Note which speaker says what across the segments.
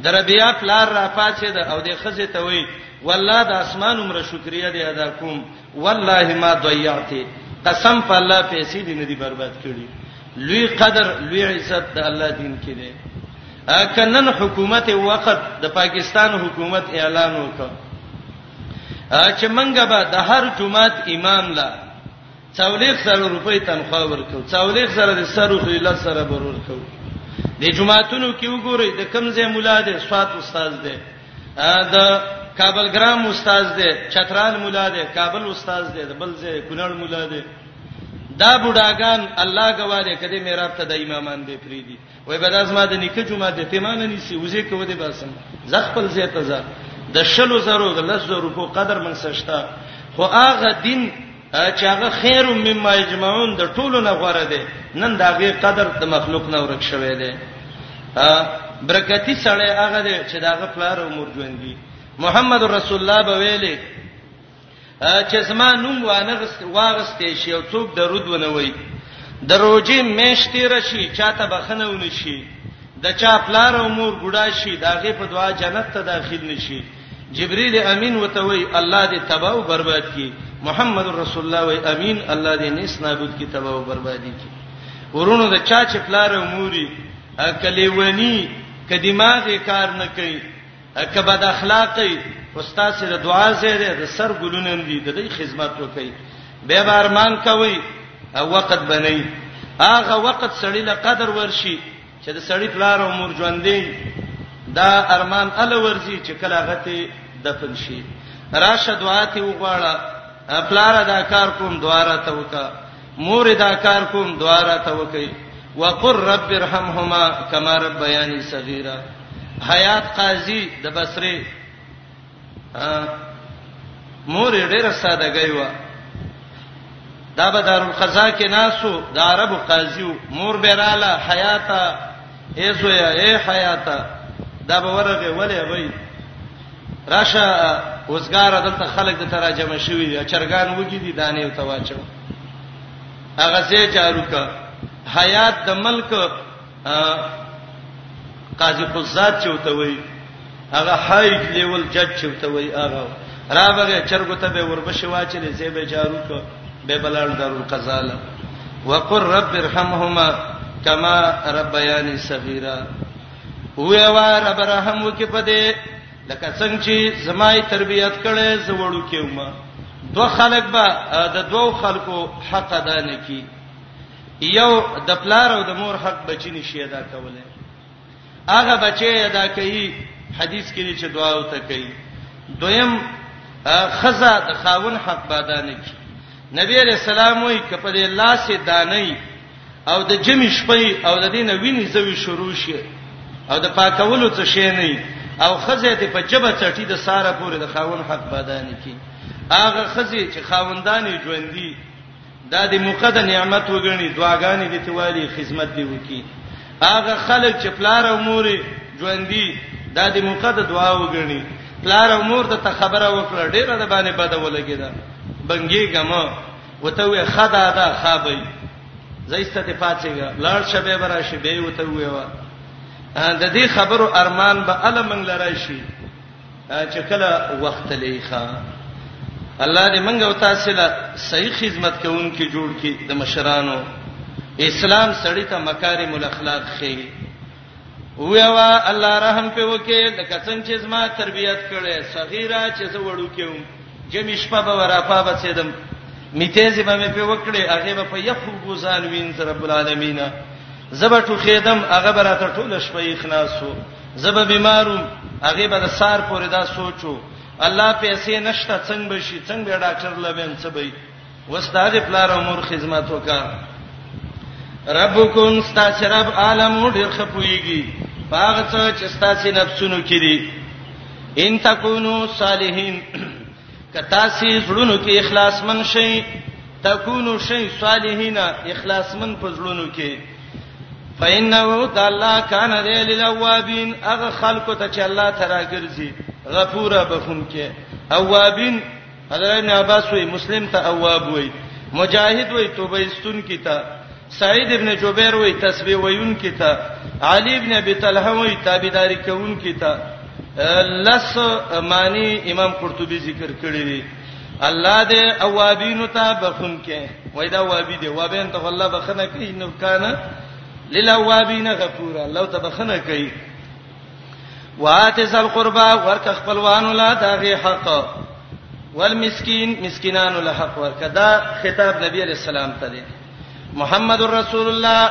Speaker 1: د ربيعه پلار را پاتې ده او د خزه ته وی والله د اسمان عمر شکریا دی ادا کوم والله ما ضيعتي قسم په الله پیسې دې نه دي برباد کړي لوی قدر لوی عزت د الله دین کې دی کنن حکومت وخت د پاکستان حکومت اعلان وکړ چې منګه به د هر جمعات امام لا څولېخ زره روپۍ تنخوا ورکو څولېخ زره د سرو خو لږ سره برور کو د جمعهتونو کې وګورئ د کمزې مولا دی سواد استاد دی د کابل ګرام استاد دی چترال مولا دی کابل استاد دی د بل ځای کونړ مولا دی دا بډاګان الله غواړي کدی میراب ته د امامان به پری دي وای به لازمه د نیکه جمعه د تیمان نیسی وزې کو دي باسم زغ خپل زه ته زه د شلو زرو د لس زرو په قدر من سشتا خو هغه دین چې هغه خیر مما اجمعون د ټولو نه غوړه ده نن دا غي قدر د مخلوق نه ورک شوی دی برکتی سړی هغه دی چې داغه پلار او مور ژوند دي محمد رسول الله به ویلي چې زما نوم وانه واغستې شي او څوک درود ونه وای دروځي مېشتي رشي چاته بخنه ونشي د چا پلار او مور ګډا شي داغه په دعا جنت ته داخل نشي جبريل امين وتوي الله دې تباہ او برباد کی محمد رسول الله وای امين الله دې نس نابود کی تباہ او بربادي کی ورونو د چا چې پلار اموري کلیونی کدماغ کار نه کوي کبد اخلاقی استاد سره دعا زیره د سر ګلونم دي د دې خدمت وکي به بارمان کوي وخت بنئ هغه وخت سړی له قدر ورشي چې د سړی پلار او مور ژوندې دا ارمان ال ورزي چې کله غته دفن شي راشه دعا ته وغواړه پلار دا کار کوم دعا را ته وکا مور دا کار کوم دعا را ته وکي وقر رب ارحمهما کما ربياني صغيرا حیات قاضي د بصره مور ډیره ساده گیوا دا به دارو قضا کې ناسو د عربو قاضیو مور بیراله حیاتا ایزو یا ای حیاتا دا به ورغه ولې وای راشه وزګار دلته خلک د تراجم شوی دی چرګان وګی دي دانه او تواچو هغه زه جارو کا حیات د ملک قاضي قضات چوته وي هغه های لیول جج چوته وي هغه راغه چرګو ته به وربشي واچلې زی به جارو کو به بلال دارو قزاله وقر رب ارحمهما کما ربياني صغيرا هو وا رب رحم وکي پدې لکه څنګه چې زمای تربيت کړي زوړو کېوما دوه خلک به د دوو خلکو حق ادا نه کی یو د پلار او د مور حق بچی نشي ادا کولای هغه بچی ادا کوي حدیث کې چې دعا او ته کوي دویم خزا د خاون حق بادا نه کی نبی علیہ السلام وی کپد الله سي دانه او د جمی شپې او د دینه ویني زوی شروع شي او د پاکولو څه شي نه او خزه ته په جبه چټي د ساره پورې د خاون حق بادا نه کی هغه خزه چې خاوندانې ژوندۍ دا د مقدس نعمت وګڼي دعاګانې دي توالي خدمت دی وکي هغه خلک چې پلار او مور ژوندۍ دا د مقدس دعا وګڼي پلار او مور ته خبره وکړه ډیره د باندې بده ولګی دا بنګي ګم وته وې خدا دا خابې زایسته ته پاتېګا لړ شبه برا شبه وته وې وا د دې خبرو ارمان به علم لرای شي چې کله وخت لیخه الله دې منګ او تاسو له صحیح خدمت کوونکې جوړ کړي د مشرانو اسلام سړی ته مکارم الاخلاق خي ویوا الله رحم په وکي د کڅن چې زما تربيت کړي صغیره چې زه وړو کېم جمی شپه به ورافا بچیدم میتهزه به مې په وکړي هغه به په یخو ګوزان وین رب العالمین زبټو خیدم هغه براته ټول شپه یې خلاصو زبه بیمارو هغه به د سار پورې دا سوچو الله پیسې نشته څنګه به شي څنګه به ډاکټر لبم څه به وستاد پلار امور خدمت وکا ربکم استاسرب عالم ډیر خپويږي باغ څه چې استاسې نفسونو کې دي ان تکونو صالحین که تاسو زړونو کې اخلاص من شئ تکونو شئ صالحین اخلاص من په زړونو کې فإنه تعالی کان ذی للوابین اغه خلق ته چې الله تعالی ګرځي غفور بهم کې اوابین حضرت ابن عباس وی مسلم ته اواب وی مجاهد وی توبه استون کی ته سعید ابن جبیر وی تسبیح ویون کی ته علی ابن ابي طلحه وی تابعداري کوون کی ته لس معنی امام قرطبي ذکر کړی دی الله دې اوابین ته بخون کې وای دا وابی دې وابین ته الله بخنه کوي نو کانا للاوابین غفورا لو ته بخنه کوي واتز القربا ورک خپلوان لا دغه حق والمسکین مسکینان له حق ورک دا خطاب نبی علیہ السلام ته دی محمد رسول الله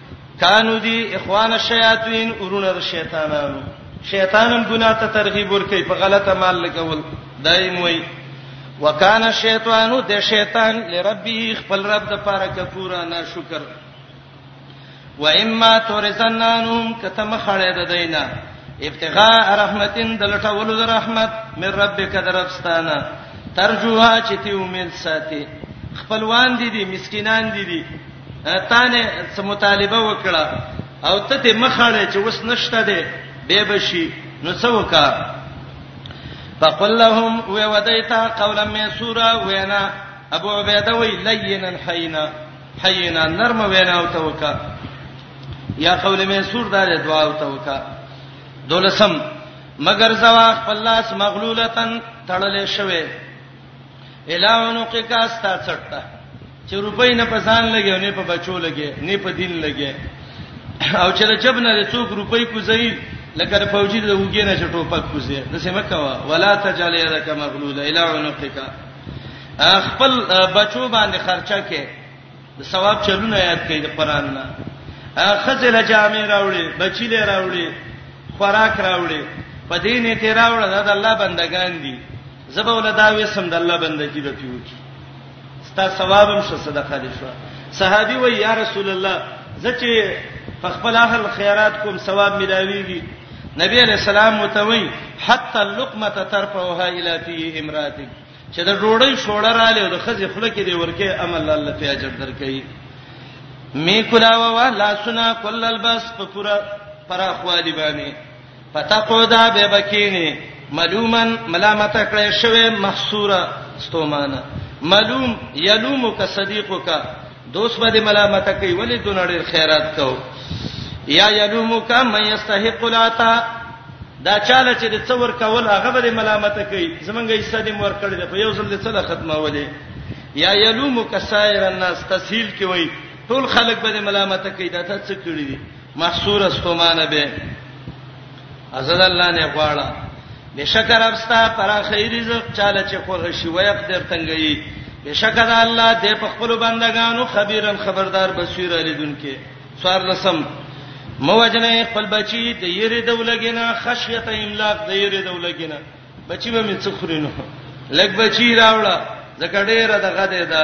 Speaker 1: کانو دی اخوان الشیاطین ورونه د شیطانانو شیطانم ګناه ته ترغیب ور کوي په غلطه مال لګول دایم وای وکانه شیطانو د شیطان لربی خپل رب د پاره کفورا نه شکر و اما تورزنانهم کتم خړې د دینه ابتغاء رحمتین دلټولو د رحمت من ربک درفستانه ترجوها چې تی امید ساتي خپلوان دي دي مسکینان دي دي تا نه څه مطالبه وکړه او ته دې مخاړه چې وس نشته دې به بشي نو څه وکا فقل لهم و ودیتا قولا میسورا وینا ابو عبیده وی لینا حینا حینا نرم وینا او ته وکا یا قول میسور دار دعا او ته وکا دولسم مگر زوا خپل لاس مغلولتن تړلې شوه الاونو کې کا ستا څټه چې روپۍ نه پسان لګي او نه په بچو لګي نه په دین لګي او چې رجب نه څوک روپۍ کوزي لکه د فوجي د وګې نه چټو پک کوزي د سیمه کوا ولا تجعل يدك مغلوله الاونو کې کا خپل بچو باندې خرچه کې د ثواب چلونه یاد کړئ د قران نه خزل جامع راوړي بچی له راوړي خوراک راوړي په دې نه ته راوړه دا د الله بندگان دي زه به ول دا وسم د الله بندګي به پیوکی ستا ثواب هم شه صدقه دي شو صحابي وای یا رسول الله زه چې په خپل اهل خیرات کوم ثواب ملاويږي نبی علیہ السلام متوي حتا اللقمه ترفعها الى فيه امراتك چې د ډوړی شوړه را لې او د خزې خله کې دی ورکه عمل الله په اجر درکې می کلاوه لا سنا کل البس په پورا پراخوالی باندې فتقودا به بکینه ملومن ملامت کړی شوی محصوره ستومانه ملوم یلومک صدیقک دوست به ملامت کوي ولی دون ډیر خیرات کو یا یلومک من یستحق لاتا دا چاله چې د څور کول هغه به ملامت کوي زمونږه حصہ دې مور کړی دی په یو ځل دې څه ختمه ولې یا یلومک سایر الناس تسهیل کوي ټول خلک به ملامت کوي دا ته څه کړی دي محصور ستومانه به ازل الله نه غواړه بشکر ابستا پر خیر رزق چاله چې خو غشي ويق در تنګي بشکر الله دې په خپل بندگانو خبيرن خبردار بصیر الیدون کې سوار لسم موجنه خپل بچی د یری دولګینا خشیت املاک د یری دولګینا بچی به مې څخرینو لګ بچی راوړه زکه ډیره دغه ده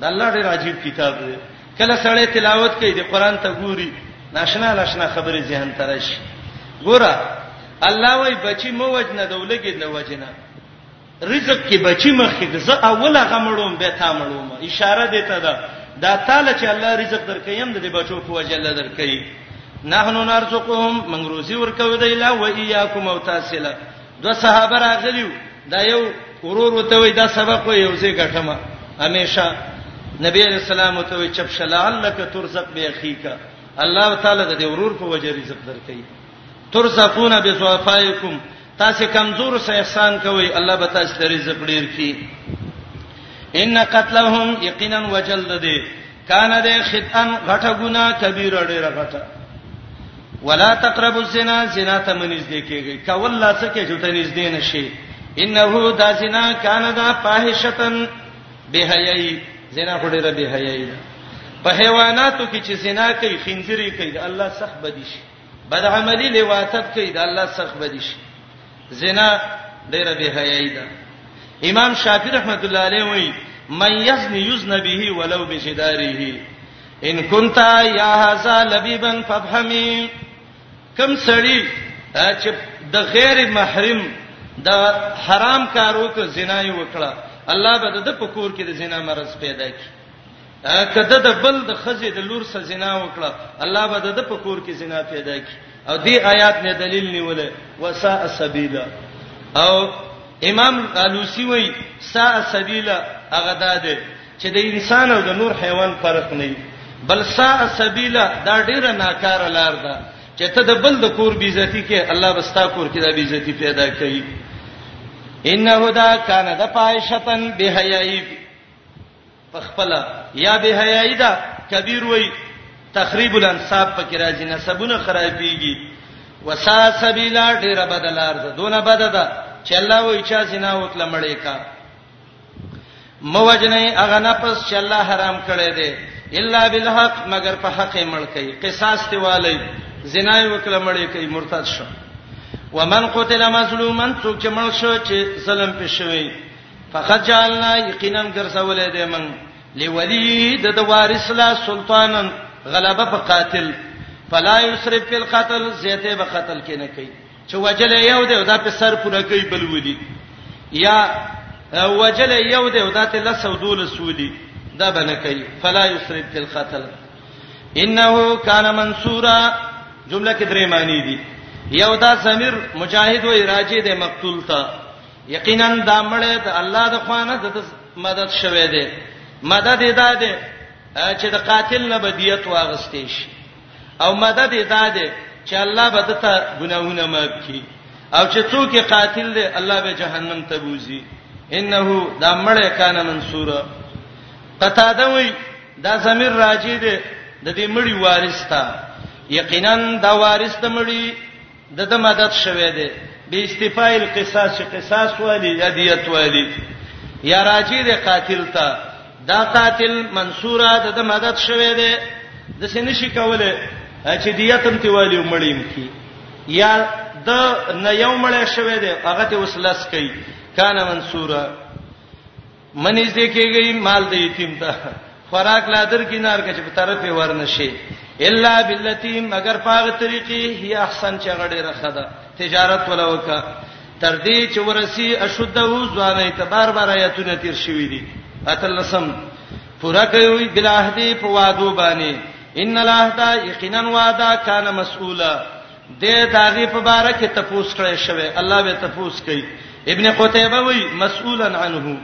Speaker 1: د الله ډېر عجیب کتاب دی کله سړی تلاوت کوي د قران ته ګوري ناشنا ناشنا خبرې ذهن ته راشي ګوره الله وای بچی مو وجنه دولګې د وجنه رزق کې بچی مخې د زه اوله غمړوم به تا مړوم اشاره دی ته ده دا تعالی چې الله رزق درکې يم د بچو په وجه الله درکې نحنو نرزقهم من روزي ورکوي دی لا و اياکم او تاسو دو صحابه راغلیو دا یو ورور وته وای دا سبق یو ځای ګټمه همیشه نبی علیہ السلام ته وی چپ شلعلک ترزق بیخیک الله تعالی د دې ورور په وجه رزق درکړي ترزقون بضعفائکم تاسو کمزور سه احسان کوي الله به تاسو ته رزق ډیر کړي ان قتلهم یقینا وجل دې کان د خطن غټه ګنا کبیره ډیره غټه ولا تقربوا الزنا زنا ته منځ دی کېږي کول لا څه کې جوته نږ دی نشي انه دا زنا کان دا فاحشتن بهایي زنا ډیره بهایي ده په حیواناتو کې چې زنا کوي خنځري کوي الله سخت بدی شي بد عملی لواتب کوي دا الله سخت بدی شي زنا ډیره بی حیاي ده امام شافعی رحمت الله علیه وایي من یزنی یزن به ولو بجداره ان كنت یا هذا لبیبا فافهمی کم سړی چې د غیر محرم د حرام کارو ته زنا یې وکړه الله به د پکور کې د زنا مرز پیدا کړي کده د بل د خزې د لور سره زنا وکړه الله به د په کور کې زنا پیدا کی او دې آیات نه دلیل نیولې وسا السبیلا او امام الوسی وای سا السبیلا هغه داده چې د انسان او د نور حیوان فرق نه وي بل سا السبیلا دا ډیره ناکاره لار ده چې ته د بل د کور بیزتی کې الله بستا کور کې د بیزتی پیدا کړي انه دا کان د پایشتن بهایب په خپله یا به حیايي ده کبیر وای تخریب الانساب پکې راځي نسبونه خرابېږي وسا سبیلا ډیره بدلار ده دونه بد ده چې الله وای چا زنا وکړه مړې کا موجنه اغه نفس چې الله حرام کړی دی الا بالحق مگر په حق مړ کوي قصاص دی والی زنا وکړه مړې کوي مرتد شو ومن قتل مظلوما څوک چې مړ شو چې ظلم پېښوي فقط جعلنا یقینا ګرځولې دې من لولید د وارث لا سلطانن غلبه په قاتل فلا یسرف فی القتل زیته به قتل کې نه کوي چې وجل یو دی دا په سر پوره کوي بل ودی یا وجل یو دی دا ته لسو دول سودی دا به نه کوي فلا یسرف فی القتل انه کان منصورا جمله کې درې معنی دي یو دا سمیر مجاهد و راجی د مقتول ته یقینا دا مړی د الله د خوانه د مدد شوه دی مدد ادا دی چې د قاتل نه بدیت واغستې شي او مدد ادا دی چې الله به دته ګناهونه معاف کړي او چې څوک قاتل دی الله به جهنم ته بوزي انه دا مړی کان منصور قتاده وی دا زمير راجی دی د دې مړی وارث تا یقینا دا وارث د مړی د د مدد شوه دی به استفای القصاص قصاص والی یدیت والی یا راجی د قاتل ته دا قاتل منصوره د د مدد شوه دی د سینې شي کوله چې دیتم تی والی مړیم کی یا د نه یو مړ شوه دی هغه ته وسلس کوي کان منصوره منځ دې کېږي مال دې یتیم ته خوراک لا در کې نار کې چې په طرف یې ورنشي الا باللتی مگر پاغه طریقې هي احسن چې غړې رخه ده تجارت ولا وکا تر دې چې ورسی اشده ځوان اعتبار بار آیاتونه تیر شوې دي اتلسم پورا کوي بلاهدی په وادو باندې ان الله دا یقینا وعده کان مسؤولا د داغي په باره کې تپوس کړی شوی الله به تپوس کوي ابن قتيبه وی مسؤولا عنه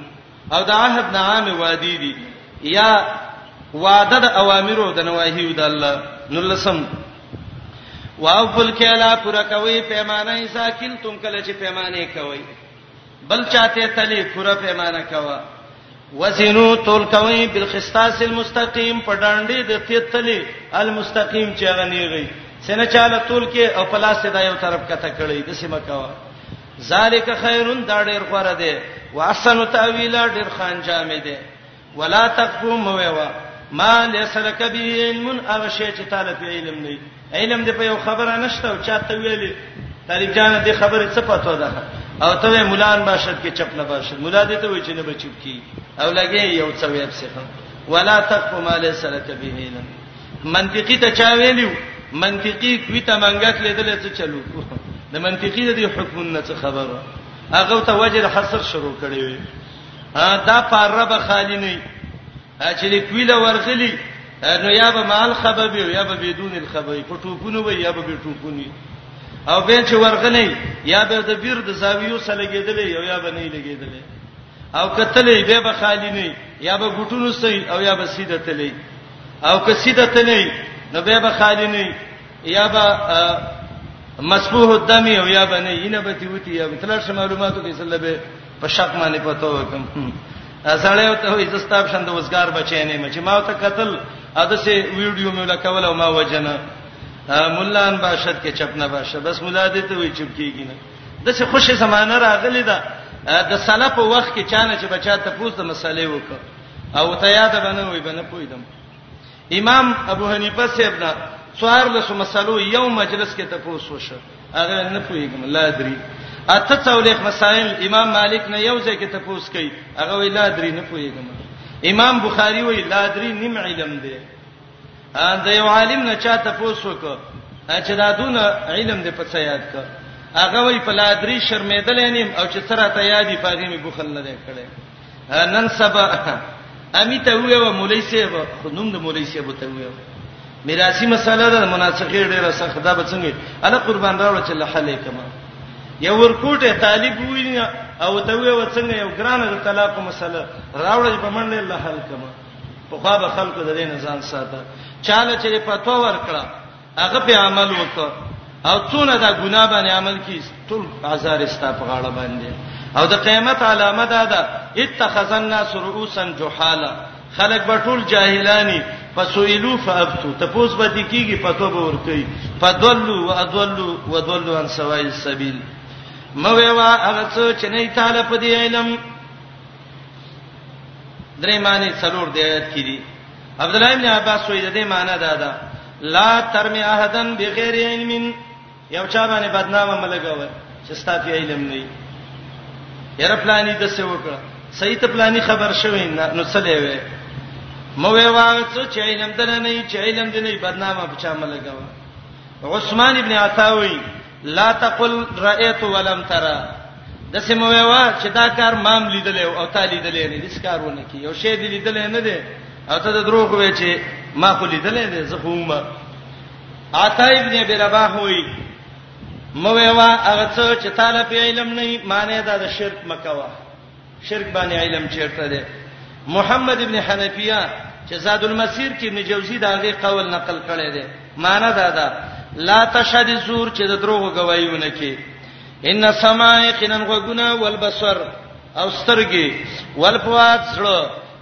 Speaker 1: او د عهد نعام وادي دي یا وعده د اوامرو د نواهیو د الله نلسم واوفل کلا پر کوي پیمانه ساکل تم کله چې پیمانه کوي بل چاته تلی پوره پیمانه کوا وزنو تول کوي بالخستاس المستقيم په ډانډې د تیتلی المستقيم چې غنیږي سینه چاله تول کې او پلاس دا یو طرف کته کړی د سیمه کوا ذالک خیرون دا ډیر غوړه ده واحسن تاویلا ډیر خان جامې ده ولا تقفو مویوا ما ليس لك به علم هغه شی چې تعالی په علم نه علم دې په یو خبره نشته او چاته ویلې طالب جان دې خبره څه پاتو ده او ته مولان باشد کې چپ نه باشد مولا دې ته وای چې نه بچپ کی او لګي یو څه ویب سره ولا تقف ما ليس لك به علم منطقي ته چا ویلو منطقي کوي ته منګک لیدل څه چلو د منطقي د حکم نه څه خبره هغه ته وجه حصر شروع کړي وي دا پاره به خالی نه چې لیکویل ورغلی نو یا به مال خبب یا به بدون الخبب په ټوپونو وي یا به به ټوپونی او به چې ورغلی یا به د بیر د زاویو سره لګیدلې یو یا به نه لګیدلې او کتلې به به خالی نه یا به ګټونو سي او یا به سیده تلې او که سیده تلې نو به به خالی نه یا به مسبوح الدم او یا به نه ینه به تیوتی یا به تلل معلوماتو کې سره به په شک باندې پته وکم اسړې او ته وې زستاب شند وزګار بچې نه مچ ما ته قتل اده سه ویډیو مې لکول او ما وجنه مولان باشد کې چپ نه باشه بس مولا دې ته وی چپ کیږي نه د څه خوشي زمانہ راغلی دا د سلف وخت کې چانه چې بچا ته پوز د مسالې وکړه او ته یاد بنه وی بنه پویدم امام ابو حنیفه صاحب نه څوار له مسلو یو مجلس کې ته پوسوشه هغه نه پوهیږم لا دري اته څولېخ مسائل امام مالک نه یو ځای کې تپوس کوي هغه وی لا دري نه پوهیږم امام بخاری وی لا دري نیم علم دی ان د یو عالم نه چا تپوس وکړ چې دا دون علم دې په څه یاد کړ هغه وی په لا دري شرمېدل نیم او چې سره ته یادی پاغي می بخل نه کړي نن سبا امی ته ویو مولای صاحب خو نوم د مولای صاحب ته ویو میراثي مسله ده مناسخه ډیره سخت ده به څنګه الا قربان راوړ چې له حل کما یو ورکوټه طالب ویني او ته ویو څنګه یو ګرانه د طلاق مسله راوړ په منډه له حل کما په خوا به خلکو د دې نه ځان ساته چاله چې پتو ورکړه هغه په عمل وکړ او څونه دا ګناه باندې عمل کی ټول آزار استا په غاړه باندې او د قیامت علامه ده دا اتخذ الناس رؤوسا جحالا خلق به ټول جاهلانی فسئلوا فابتوا تپوس به دي کیږي فتوا به ورکي فدلوا وادلوا ودلوا عن سواء السبيل مویوا هغه څه چې نه تعالی په دې علم درې معنی څلور دی آیات کې دي عبد الله ابن عباس وی د دې معنی دا ده لا ترمی احدن بغیر علم یو چا باندې بدنامه ملګوي چې ستاسو علم نه وي یره پلاني د څه وکړه صحیح ته پلاني خبر شوی نه نو څه دی وې مو وی واغ څه چې علم دنه نه چې علم دې نه بدنامه په چا ملګوي عثمان ابن عطا وی لا تقل رأيت ولم ترى د سیموي وا چې دا کار مام لیدل او تا لیدل نه دي کارونه کی یو شی دی لیدل نه دي او ته د دروغ وې چې ما خو لیدل نه دي زه هم عطا ابن ابي رباح وای مو وا هغه څه چې تعالی په علم نه معنی دا د شرک مکوا شرک باندې علم چیرته دی محمد ابن حنفیه چې زاد المسیر کې ابن جوزی دا غي قول نقل کړی دی معنی دا ده لا تشهد زور چې د دروغ گوايونه کې ان سماع قنن غوګنا والبصر او سترګي والفوات زړه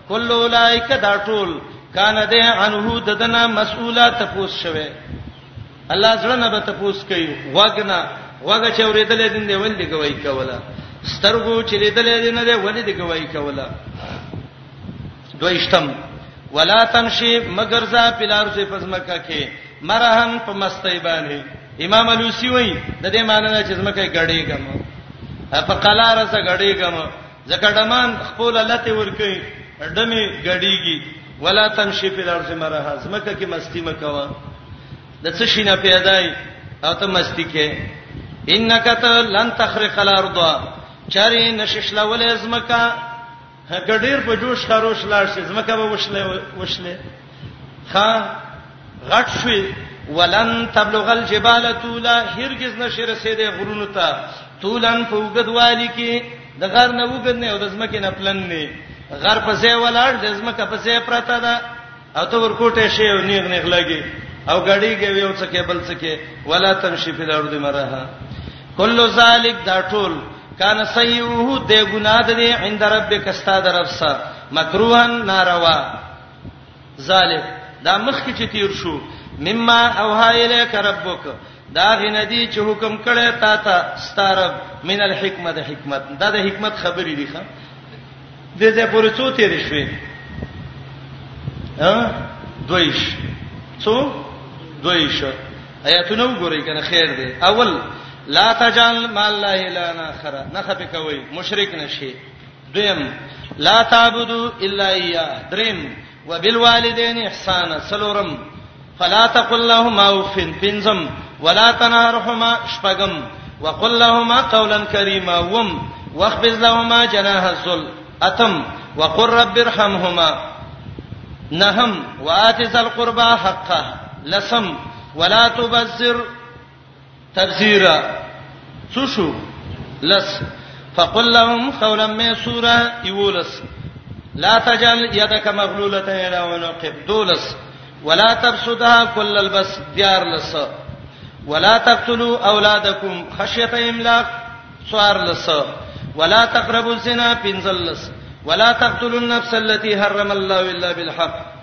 Speaker 1: کله اولایک دا ټول کان ده عنه ددنه مسؤله تفوس شوه الله زړه نه به تپوس کوي وګنا وګه چې اورېدلې دین دی ولې گواہی کوله سترګو چې لیدلې دین دی ولې دی گواہی کوله دویشتم ولا تمشي مگر ذا پلار سي پزمکه کې مرهن په مستۍ باندې امام الوسی وای د دې معنی نه چې زمکه غړېګم په قلاره سره غړېګم ځکه ډمان خپل لته ورکی ډمه غړیږي ولا تمشي په الارض مرها زمکه کې مستی مکوا د څه شي نه پیدای او ته مستی کې انک ته لن تخرق الارض چری نششلا ولې زمکه هغه ډیر په جوش خروش لاړ شي زمکه به وشله وشله خا غټ شوي ولن تبلغ الجبال طولا هرگز نشي رسیدې غرونو ته طولن په وګدوالي کې د غر نه وګد نه او د زمکه نه پلن نه غر په ځای ولاړ د زمکه په ځای پراته ده او ته ورکوټه شي او نیغ نیغ لګي او غړي کې یو څه کې بل څه کې ولا تمشي په الارض مرها کل ذالک دا ټول کان سیئه د ګناه د عند ربک استاد رب سره مکروهن ناروا ذالک دا مخکې چې تیر شو مما اوها الیک ربک دا غندی چې حکم کړی تا ته ستارب من الحکمت حکمت دا د حکمت خبرې دي ښا د دې پورې څو تیر شوې ها دویش څو دویش آیاتونه وګورئ کنه خیر دی اول لا تجعل ما الله الا اخر نه خپه کوي مشرک نشي دویم لا تعبدوا الا اياه دریم وبالوالدین احسانا سلورم فلا تقل لهما اف بنزم ولا تنهرهما شپغم وقل لهما قولا كريما وم واخفض لهما جناح الذل اتم وقل رب ارحمهما نهم وآت ذا القربى حقه لسم ولا تبذر تبذيرا سوشو لس فقل لهم قولا ميسورا يولس لا تجل يدك مغلوله الى عنقك دولس ولا تبسطها كل البس ديار لس ولا تقتلوا اولادكم خشيه املاق صار لس ولا تقربوا الزنا بنزل لس ولا تقتلوا النفس التي حرم الله الا بالحق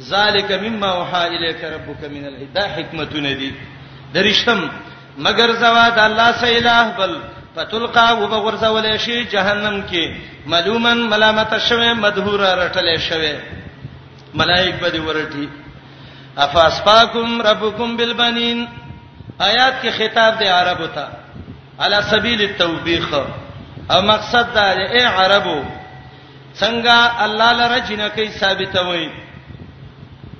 Speaker 1: ذالک مما وحا الیک ربک من الهی دا حکمتونه دي درشتم مگر زوا د الله سه الہ بل فتلقا وبغرزول شي جهنم کې ملومن ملامت شوه مدهور رټل شوه ملائک به دی ورټي افاسفاکم ربکم بالبنین آیات کې خطاب دی عربو ته علی سبیل التوبیخ او مقصد دا دی اے عربو څنګه الله لره جنکی ثابتوي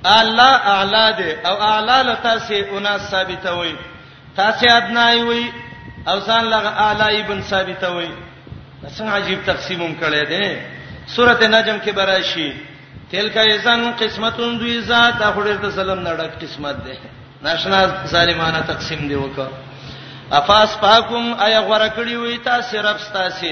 Speaker 1: الله اعلی دی او اعلی لته سي اونا ثابتوي تاسو ادنای وي او ځان لغه اعلی بن ثابتوي څنګه عجیب تقسیموم کړي دي سورته نجم کې براشي تلکا یزن قسمتون دوی ذات اخره ته سلام نړک قسمت ده ناشنا ظالمانه تقسیم دی وکړه افاس پاکم ایا غره کړی وي تاسو رب تاسو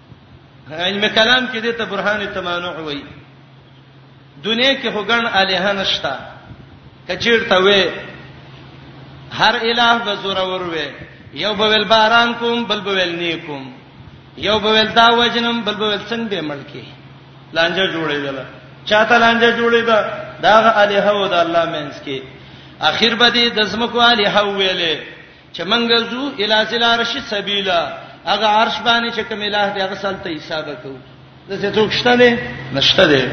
Speaker 1: علم کلام کې دې ته برهان تمانع وایي دنیا کې هوګن الہ نشتا کچیر ته وې هر الہ به زور ور وې یو به ول باران کوم بل به ول نیکوم یو به ول دا وجنم بل به ول څنګه به ملکی لانجه جوړې ده چاته لانجه جوړې ده دا الہ او د الله مینس کې اخر به دې د زمکو الہ ویلې چې منګه زو الی ذل عرش سبیلا هغه عرش باندې چې کوم الہ دی هغه سلته حساب کو د څه څوک شته نه نشته دی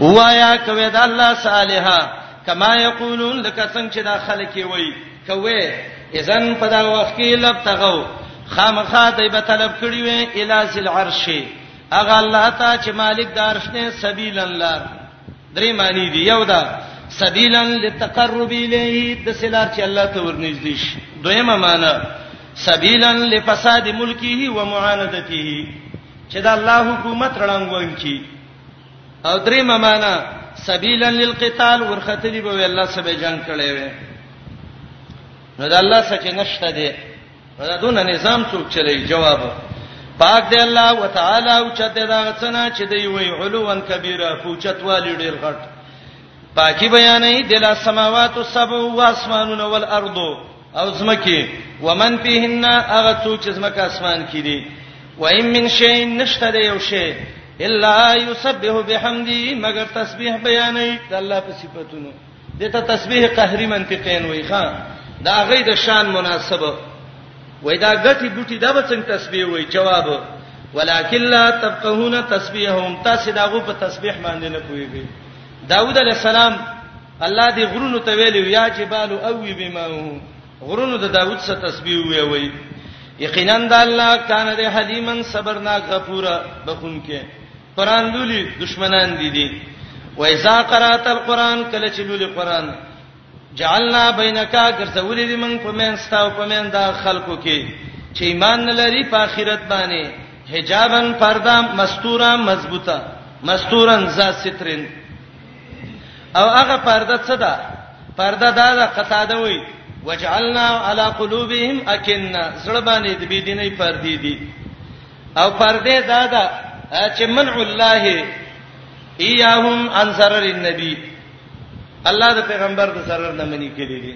Speaker 1: وایا کوي د الله صالحا کما یقولون لکه څنګه چې دا خلک وي کوي اذن په دا وخت کې لب تغو خامخا دی به طلب کړی وي الی ذل عرش هغه الله ته چې مالک دارش نه سبیل الله درې معنی دی یو دا سبیلا للتقرب الیه د سلار چې الله ته ورنږدې شي دویمه معنی سبیلا لفساد ملکه و معاندته چې دا الله حکومت رڼنګون کی او دریمه معنی سبیلا للقتال ورختلی به الله سبحانه جنگ کړي وي نو دا الله سچ نشته دی دا دونه نظام څوک چلی جواب پاک دی الله وتعالى او چې دا غڅنا چې دی وی علوان کبیره فوچت والی ډیر غټ پاکي بیانې د لا سماوات السبع و اسمانون والارض او زمکه ومن فيهن اغه څو چې زمکه اسمان کې دي و ان من شيء نشته دی یو شی الا يسبح بحمدي مگر تسبيح بیانې د الله په صفاتونو دته تسبیح قهری منطقین وای ښا دا غي د شان مناسبه وای دا غټي بوټي دا به څنګه تسبیح وای جواب ولکن لا تفقهون تسبیحهم تاسو دا غو په تسبیح باندې نه پويږئ داوود علی السلام الله دې غرونو ته ویلو یا جبال او وی بما غرونو د داوود سره تسبیح وی وی یقینا د الله کان د حلیمن صبرنا غفور بخون کې قران لولي دشمنان دي دي و اذا قرات القران کله چې لولي قران جعلنا بینک ګرځولې دي موږ په مین ستاو په مین دا خلکو کې چې ایمان نه لري په آخرت باندې حجابن پردا مستورا مضبوطه مستورن ذا سترن او هغه پرده څه ده پرده دا ده قطاده وي وجعلنا على قلوبهم اكنه زړه باندې د بيدینې پردې دي او پردې دا ده چې منع الله ایاهم ان سرر النبی الله د پیغمبر د سرر نه منی کړی دي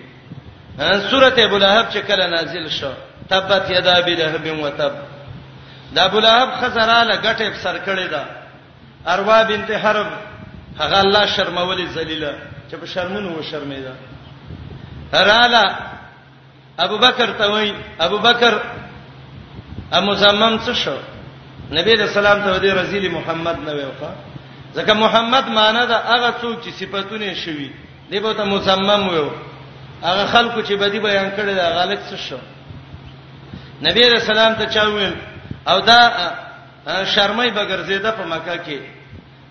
Speaker 1: سورته ابو لهب چې کله نازل شو تبت یدا ابي لهب وتب دا ابو لهب خزراله غټه سر کړی دا اروا بنت حرب هغه الله شرمولې ذلیلہ چې په شرمونو و شرمېدا رااله ابو بکر ته وای ابو بکر ا مزمم څه شو نبی رسول سلام ته دی رسول محمد نه ویوخه ځکه محمد معنی دا هغه څوک چې صفاتونه شوي دی به ته مزمم ویو هغه خلکو چې بدی بیان کړي دا غلط څه شو نبی رسول سلام ته چا ویل او دا شرمای بغرزیده په مکه کې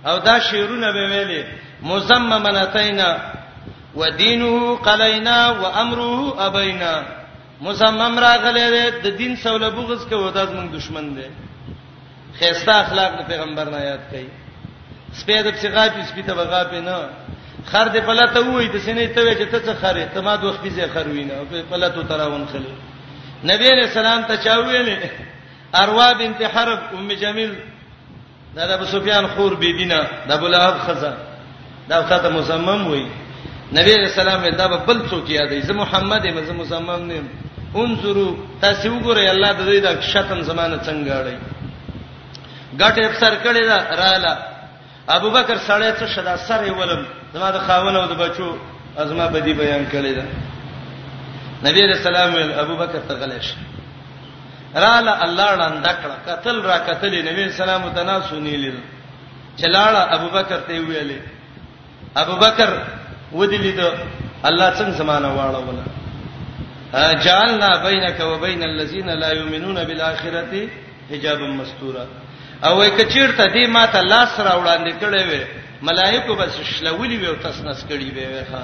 Speaker 1: او دا شعرونه به ویلې مزممنتینا ودینه قلینا وامره ابینا مزمم راغله د دین سوله بغض کوي دا زموږ دشمن دی خيسته اخلاق د پیغمبر نه یاد کړي سپید په څنګه په سپیته بغا په نه خر دې پلته وای د سینې ته وای چې ته څه خره ته ما دوه خپې خر وینه په پلته تراون خلې نبی علیہ السلام ته چا ویلې اروا بنت حرب ام جمیل دا د ابو سفیان خور بی دینه د ابو لهب خزه دا تا ته مزمم وای نبی رسول الله دا په بل څوک یادې زه محمد یم زه مزمم نه یم انظروا تاسو وګورئ الله د دې د شتم زمانه څنګه اړي ګټ افسر کړي دا رااله ابو بکر سړی څه شدا سر یې ولم زما د خاون او د بچو ازما بدی بیان کړي دا نبی رسول الله ابو بکر ته غلې شه رااله الله ړاند کړه قتل را قتل نبی سلام ته نه سنیل چلاړه ابوبکر ته ویلې ابوبکر ودی لید الله څنګه زمانہ واړه ولا جعلنا بینک و بین الذین لا یؤمنون بالآخرة حجابا مستورا او وای کچیرته دې ما ته لاس را وړاندې کړې وې ملائکه بس شلولي وي او تسنس کړي وي ها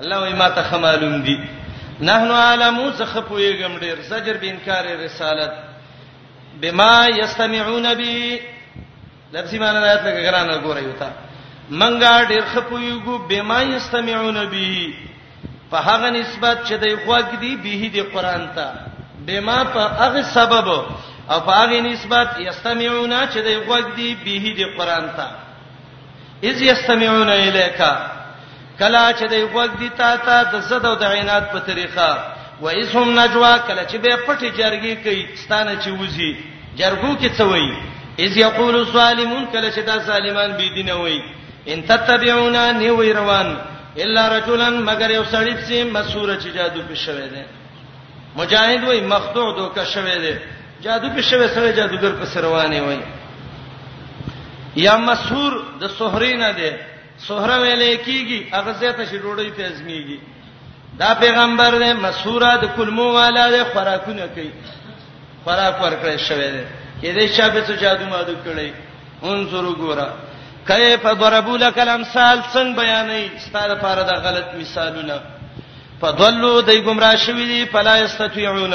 Speaker 1: الله وای ما ته خمالوم دي نحن علمو زخه پویګم ډیر زجر به انکار رسالت بما یستمعون بی لفظی معنی نه اتل ګران ګورې وتا منګا ډیر خپویګو بما یستمعون بی په هغه نسبت چې د اخوات دی به د قران ته بما په هغه سبب او په هغه نسبت یستمعون چې د اخوات دی به د قران ته اذ یستمعون الیک کلا چې دی وګ دی تا ته د زد او د عینات په طریقه و اسهم نجوا کلا چې به پټي جرګي کوي ستانه چې وځي جرګو کې څه وایي اذ یقول الظالمون کلا چې دا ظالمان بی دینه وایي ان تتبعون نیوی روان الا رجلا مگر یو سړی چې مسوره چې جادو په شوه دی مجاهد وای مخدوع دوکه شوه دی جادو په شوه سره جادوګر په سروانه وای یا مسحور د سحری نه دی سحره ویلې کیږي هغه زیاته شي ډوډۍ ته ازمیږي دا پیغمبر دی مسحوره د کلمو والا دی خوراکونه کوي خوراک ورکړی شوی دی کې دې چا به څه جادو مادو کړی انظر ګورا کیف ضربوا لك الامثال څنګه بیانې ستاره پاره د غلط مثالونه فضلوا دای گمراه شوی دی فلا استطيعون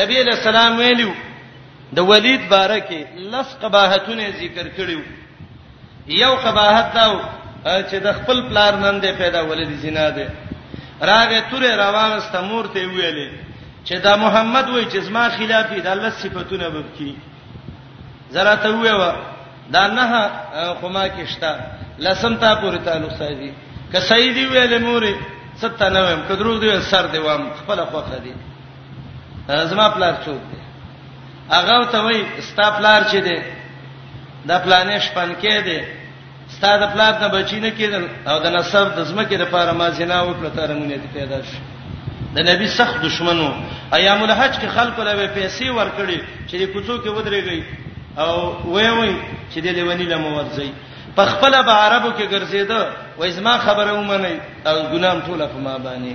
Speaker 1: نبی علیہ السلام ویلو د ولید بارکه لس قباحتونه ذکر کړیو یو قباحت دا چې د خپل پلار نن دی پیدا ولید زنا دی راغه تورې راوغسته مور ته ویلې چې دا محمد وای چې زما خلاف دی الله صفاتونه وبکی زرا ته ویوا دا نه خما کېشتا لسم تا پورې تعلق سایدي که سیدی ویلې مورې 97 کدرو دی سر دی وام خپل خوخه دی زما پلار څوک دی هغه ته وای ستا پلار چې دی دا پلانې شپن کې دی ستا د پلار نه بچی نه کېدل او د نسب د زمکه لپاره ما زنا وکړه تر مونږه دې پیدا شو د نبی سخت دشمنو ایام الحج کې خلکو له پیسې ورکړي چې کوڅو کې ودرېږي او وای وای چې د لیونی لمو ورځي په خپل به عربو کې ګرځیدو وای زما خبره ومني او ګنام ټوله په ما باندې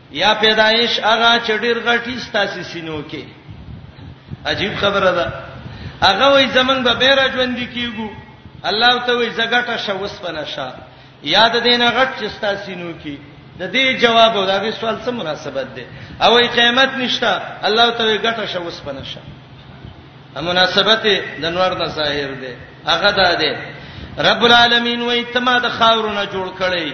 Speaker 1: یا پیدایش هغه چې ډیر غټی ستاسو سینو کې عجیب خبره ده هغه وای زمنګ به بیره ژوند کیګو الله ته وای زګټه شوس پنشا یاد دینه غټ چې ستاسو سینو کې د دې جواب او دغه سوال څه مناسبت ده او ای قیامت نشتا الله ته وای غټه شوس پنشا مناسبت د نور نه ظاهر ده هغه ده رب العالمین وای ته ما د خاورونه جوړ کړی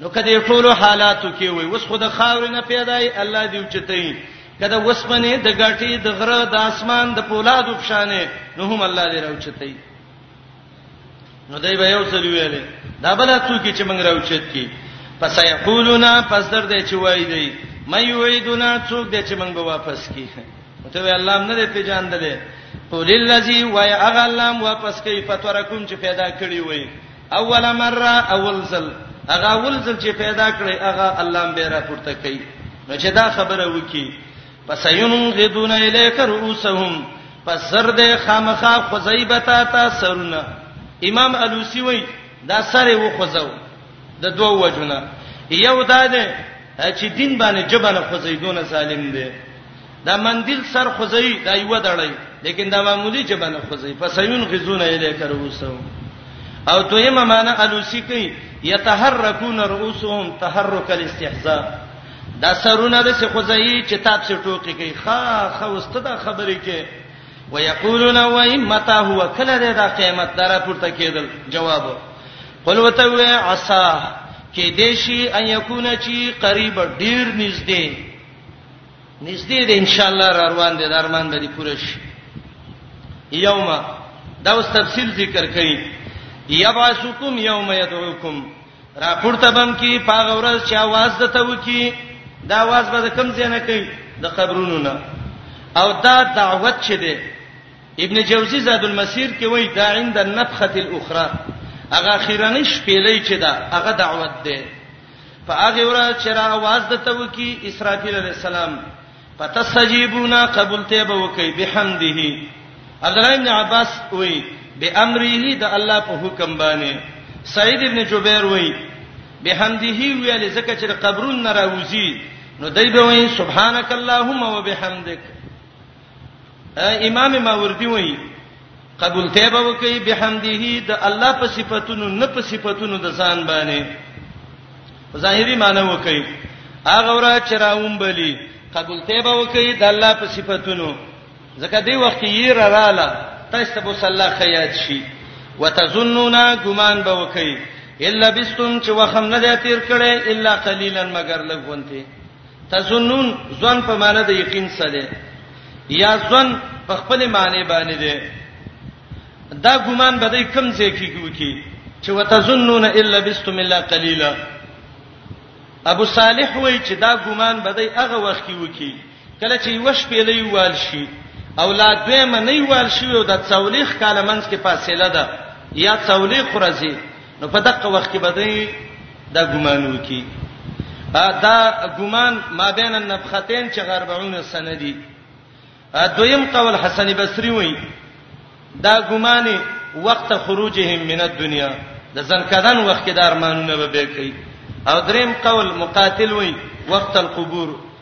Speaker 1: نو کدی ټول حالاتو کې وي وس خود خاور نه پیدای الله دی چتای کده وسمنه د غټي د غره د اسمان د پولاد وبشانه نو هم الله دی راوچتای نو دای به یو څل ویلې دا بل څوک چې موږ راوچت کی پس یقولون پس در دې چې وای دی مې یعیدنا څوک دې چې موږ به واپس کی ته وی الله نه دې پیژاندلې قول الذی وای اغلم واپس کی فتورکم چې پیدا کړی وای اول مره اول ځل هغه اول ځل چې پیدا کړي هغه الله به را پورته کوي نو چې دا خبره وکي پس ينغدون اليك رؤوسهم پس سر دې خامخا خزيبتا تا سرونه امام الوسی وای دا سره و خزو د دوه وجونه یو دا ده چې دین باندې جبنه خزیدونه سالم دي دا مندیل سر خوځي دا یو دړی لیکن دا معمولی جبانه خوځي فسيون غزون الیک رؤسو او دویمه معنی الوسی کوي یتحرکون رؤسهم تحرک الاستحزاء دا سرونه د څه خوځي چې تاب څه ټوکی کوي خا خا واستدا خبرې کې ويقولون وای متا هو کله دا قیامت درا پورته کېدل جواب قل وته وی عسا کې دیشی ان یکونه چی قریب ډیر نږدې نږدې دی ان شاء الله را روان دي درمان به دي پوره شي یوم دا اوس تفصیل ذکر کړي یبعثکم یوم یدعوکم را پورته بم کی پاغه ورځ چې आवाज دته وکی دا आवाज به کم زینه کوي د قبرونو نه او دا دعوت چه ده ابن جوزی زاد المسیر کې وای دا عند النفخه الاخرى هغه اخیرنی شپېلې چې دا هغه دعوت ده په هغه ورځ چې را आवाज د توکی اسرافیل علی السلام فتسجیبونا قبول ته به وکي بحمده عبد الله ابن عباس وی بامره د الله په حکم باندې سعید ابن جبیر وی بحمده ویل زکه چې قبرون ناراوزی نو دای به وی سبحانك اللهم وبحمدک امام ماوردی وایي قبول ته به وکي بحمده د الله په صفاتونو نه په صفاتونو د ځان باندې ظاهري معنی وکي هغه ورا چراوم بلی قبول ته به وکي د الله په صفاتونو ځکه دی وخت یې رااله تاسو ته صلی الله خیات شي وتظنون ګمان به وکي الا بستم چې وخم نه دی تیر کړي الا قليلا مگر لګونته تظنون ځن په معنی د یقین څه دی یا ځن په خپل معنی باندې دی دا ګمان به دای کم ځای کې کوي چې وتظنون الا بسم الله قليلا ابو صالح وای چې دا ګمان به دای هغه وخت کې وکی کله چې وش پیلې وال شي اولاد دوی منی وال شي او د څولېخ کاله منځ کې فاصله ده یا څولېخ ورځې نو په دغه وخت کې به دوی دا ګمان وکي دا ګمان ما بین النفختین چې غربعون سنه دي دویم قول حسن بصری وایي دا ګمان وخت خروجهم من الدنيا د زنکدان وخت کې دارمانونه به کوي او دریم قول مقاتل وایي وخت القبور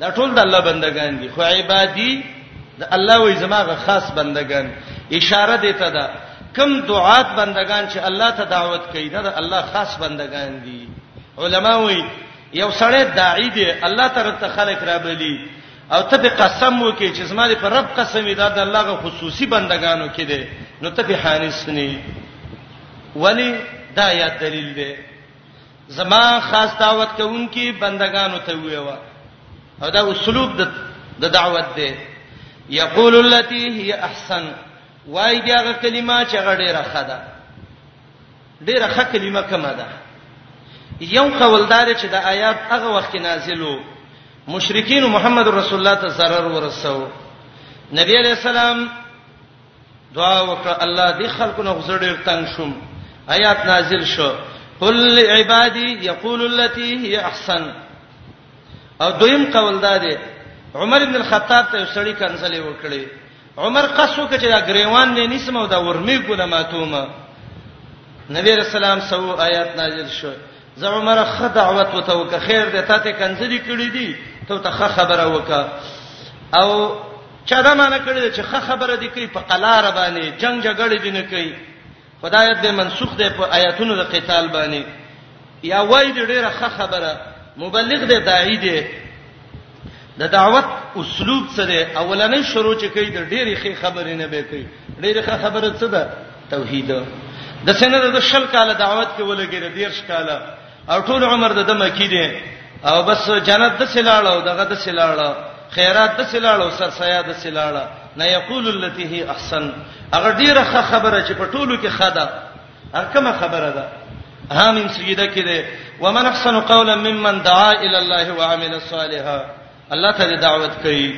Speaker 1: دا ټول د الله بندگان دي خو عبادي د الله وې زماغه خاص بندگان اشاره دی ته دا کم دعات بندگان چې الله ته دعوت کوي دا د الله خاص بندگان دي علما وې یو سړی داعی دی الله طرف ته خلق را بلی او ته په قسم وکي چې زما دې پر رب قسم دی دا د الله غو خصوصي بندگانو کې دی نو ته په حانس نه ولی دا یا دلیل دی زما خاص دعوت کوونکی بندگانو ته ویوا او دا اسلوب د د دعوت دی یقول التي هي احسن وای دغه کلمه چې غډیره خده ډیره ښه کلمه کومه ده یو قوالدار چې د آیات هغه وخت نازلو مشرکین محمد رسول الله ته zarar ورسو نبی علیہ السلام دعا وکړه الله دې خلکو نه غزړې تنگ شوم آیات نازل شو قل لعبادي يقول التي هي احسن او دویم قول دا دی عمر ابن الخطاب ته سړی کنسلې وکړي عمر قصو کې چې دا غریوان نه نیسم او دا ورمی ګونه ماتومه نبی رسول الله سو آیات نازل شو زه عمر خ دعوت وته وک خیر دې تا ته کنځلې کړې دي ته ته خ خبره وک او چا دا معنی کړې چې خ خبره دي کوي په قلار باندې جنگ جګړې دي نه کوي خدای دې منسوخ دې په آیاتونو د قتال باندې یا وای دې ډېره خ خبره مبلغ دې داعی دې د دعوت اسلوب څه دی اولنې شروع چې کوي د ډېرې ښې خبرې نه به کوي ډېرې ښه خبره څه ده توحید د سینه د شل کاله دعوت کې ولګي د دیر شکاله او ټول عمر د دمه کې دي او بس جنت د سلاړه او دغه د سلاړه خیرات د سلاړه سرسیا د سلاړه نه یقول التي هي احسن هغه ډیره خبره چې په ټولو کې خدا کومه خبره ده حامیم سجده کې ده ومن احسن قولا ممن دعا الى الله وعمل صالحا الله ته دعوت کوي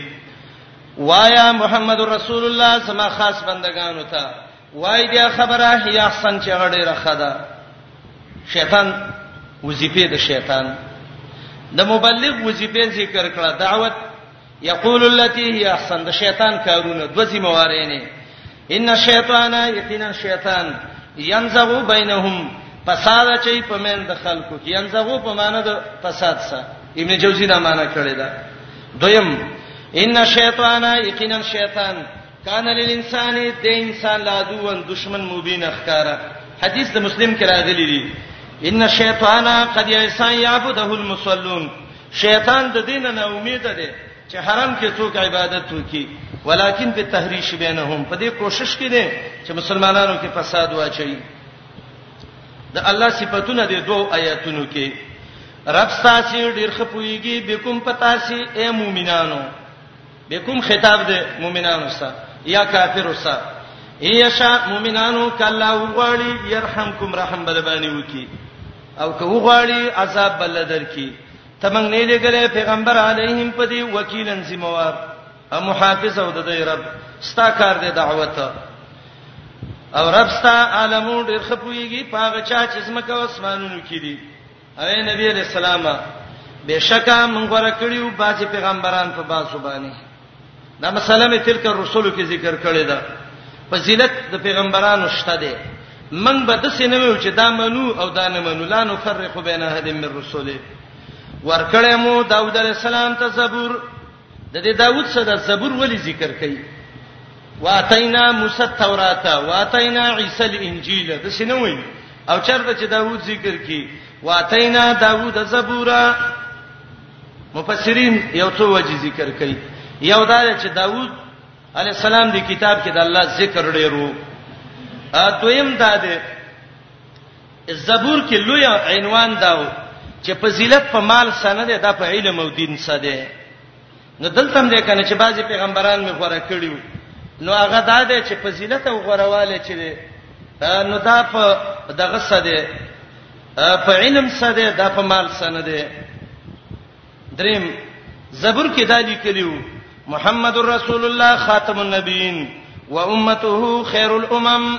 Speaker 1: وایا محمد رسول الله سما خاص بندگانو ته وای دی خبره هي احسن چې غړي رخدا شیطان وظیفه د شیطان د مبلغ وظیفه ذکر کړه دعوت یقول التي هي احسن د شیطان کارونه د ذمہ وارینه ان الشیطان یقینا شیطان ينزغ بینهم فساد چي په من د خلکو کې ينزغ په معنی د فساد سره ابن جوزی دا معنی کړی دا دویم ان الشیطان یقینا الشیطان کان للانسان د انسان لا دوه دشمن مبین اخکارا حدیث د مسلم کې راغلی دی ان الشیطان قد یسان یعبده المصلون شیطان د دین نه امید ده چې حرم کې څوک عبادت وکي ولیکن په تحریش بینهم په دې کوشش کې دي چې مسلمانانو کې فساد واچي د الله صفاتونه د دوو آیاتونو کې رب تاسو ډیر خپويږي بكم پتاسي اے مؤمنانو به کوم خطاب دی مؤمنانو سره یا کافرو سره یشا مؤمنانو کله وغواړي يرحمکم رحم بل باندې وکي او که وغواړي عذاب بل درکي تمنګ نه لګلې پیغمبر علیهم پدی وکیلن زموار او محافظ او د رب ستا کار دی دعوت او رب ستا عالمون ډیر خپويږي پاغه چا چې زمکه اسمانونو کې دي اے نبی علیہ السلام بشکا مونږ غره کړیو بعضی پیغمبران په باسو باندې دا مسله می تلک رسول کې ذکر کړی دا فضیلت د پیغمبرانو شته دی من به د سینمو چې دا منو او دا نه منو لا نو فرق بین احد من رسوله ورکړې مو داوود علیہ السلام ته زبور د دې داوود سره زبور ولی ذکر کړي واتینا موسی التوراۃ واتینا عیسی الانجیل د سینوي او چرته چې داوود ذکر کړي واتینا داوود زبورا مفسرین یو څو وجه ذکر کړي یو دا چې داوود علی السلام دی کتاب کې د الله ذکر ډیرو ا دویم دا دی زبور کې لوی عنوان داو چې فضیلت په مال سره ده دا په علم او دین سره ده نو دلته هم ده کنه چې بعضی پیغمبران می غوړه کړیو نو هغه دا ده چې فضیلت او غوړواله چې ده نو دا په دغه سره ده په علم سره ده دا په مال سره ده دریم زبر کې دا لیکلیو محمد رسول الله خاتم النبیین و امته خیر الامم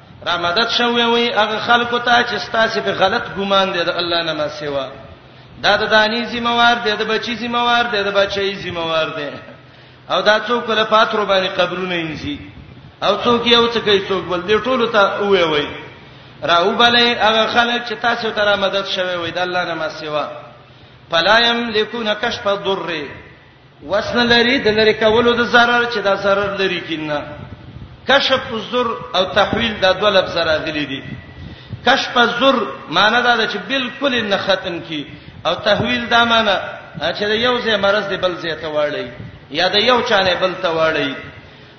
Speaker 1: را مدد شوی وي هغه خلکو ته چې ستاسو په غلط ګمان دي د الله نه ما سیوا دا د دانی ذمہوار دی د بچی ذمہوار دی د بچی ذمہوار دی او دا څوک له پاترو باندې قبرونه انځي او څوک یو څه کوي څوک بل دی ټولو ته وې وې راو بلې هغه خلک چې تاسو ته را مدد شوی وي د الله نه ما سیوا فلا یملکون کشف الضر وسنه لري د لری کولو د zarar چې دا zarar لري کینه کشف الزر او تحویل دا دوه لفظ راغلي دي کشف الزر معنی دا ده چې بالکل نه ختم کی او تحویل دا معنی چې د یو ځای مرز دی بل ځای ته واړی یا د یو چانه بل ته واړی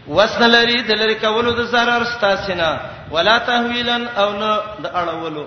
Speaker 1: وسنه لري د لری کولو د zarar ستاسینا ولا تحویلا او نه د اړولو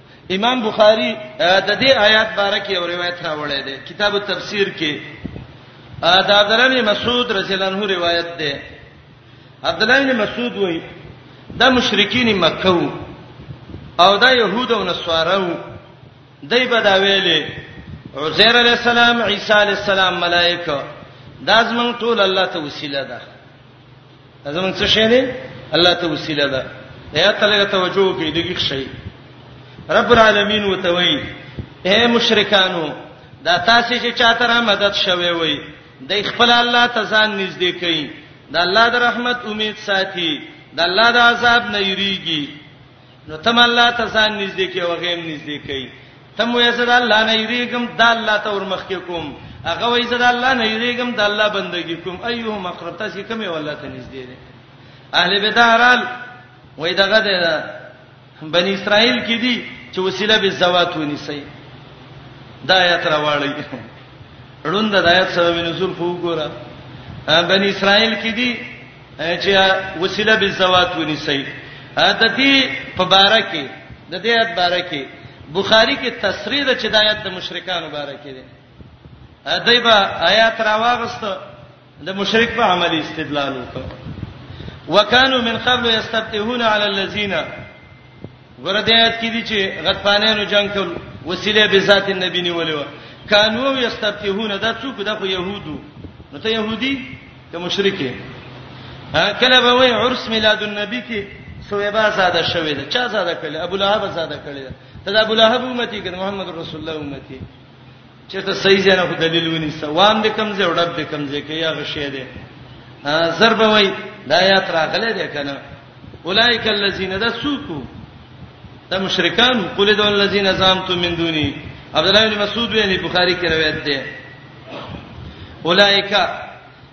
Speaker 1: امام بخاری د دې آیات باره کې یو روایت راوړی دی کتاب التفسیر کې دا عبدالله مسعود رضی الله عنه روایت دی عبدالله مسعود وایي دا مشرکین مکه وو او دا يهود او نصارا وو دای په دا ویلې عزیر علی السلام عیسی علی السلام ملائکه دا زمون ټول الله ته وسیله ده زمون څه شی دی الله ته وسیله ده یا تلګه توجه کوي دغه شی رب العالمین وتوي اے مشرکانو دا تاسو چې چاته را مدد شوي وي د خپل الله ته ځان نږدې کړئ د الله د رحمت امید ساتي د الله د عذاب نه یریږي نو تم الله ته ځان نږدې کې او غیم نږدې کوي تم وې زړه الله نه یریګم دا الله ته ورمخ کې کوم هغه وې زړه الله نه یریګم دا الله بندگی کوم ایوه مقرب تاسو کومه والله ته نږدې دي اهل بدارال وې دغه ده بنی اسرائیل کې دي چې وسیله به زوات ونی سي دا آیت راوړی روند د آیت سبب نزول فوګورا بنی اسرائیل کې دي چې وسیله به زوات ونیسي د دې په باره کې د دې آیت باره کې بخاری کې تصریح ده چې د آیت د مشرکانو باره کې ده دایبا آیات راواغست د مشرک په عملی استدلال وکړ وکانو من قبل یستفتحون علی الذین ورته آیت کې دي چې غطفانانو جنگ کول وسیله به ذات النبی نیولې و کانو یستفتحون دا څوک د خو يهودو نو ته يهودي ته مشرکه کله به وای عرس میلاد النبی کې سویبا زاده شوې ده چا زاده کړل ابو لهب زاده کړل ته د ابو لهب امتی کې محمد رسول الله امتی چې ته صحیح ځای نه دلیل ونی سوام دې کم زه وړب دې کم زه کې یا غشې دې ضرب وای دا یا تر غلې دې کنه اولایک الذین دسوکو دا مشرکان قل دول الذین زعمتم من دونی عبد الله بن مسعود ویلي بخاری کې روایت ده اولائک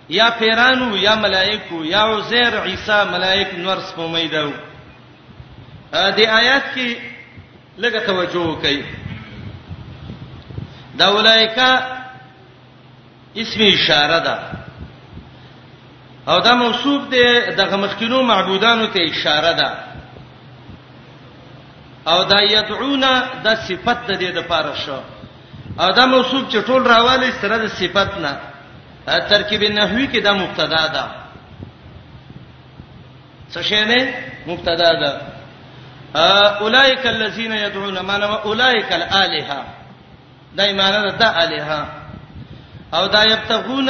Speaker 1: یا پیرانو یا ملائکو یا عزیر عیسی ملائک نور سپومې داو د آیات کې لږه توجه وکړئ دا اولائک اسم اشاره ده او دا موصوف دی د غمخکینو معبودانو ته اشاره ده او دا یدعونا د صفت د دې د پاره شو او دا موصوف چې ټول راوالی سره د صفت نه ترکیب نحوی کې دا مبتدا ده څه شی نه مبتدا ده اولائک الذین یدعون من اولائک الالهه دا ایمانه ده الها او دا یبتغون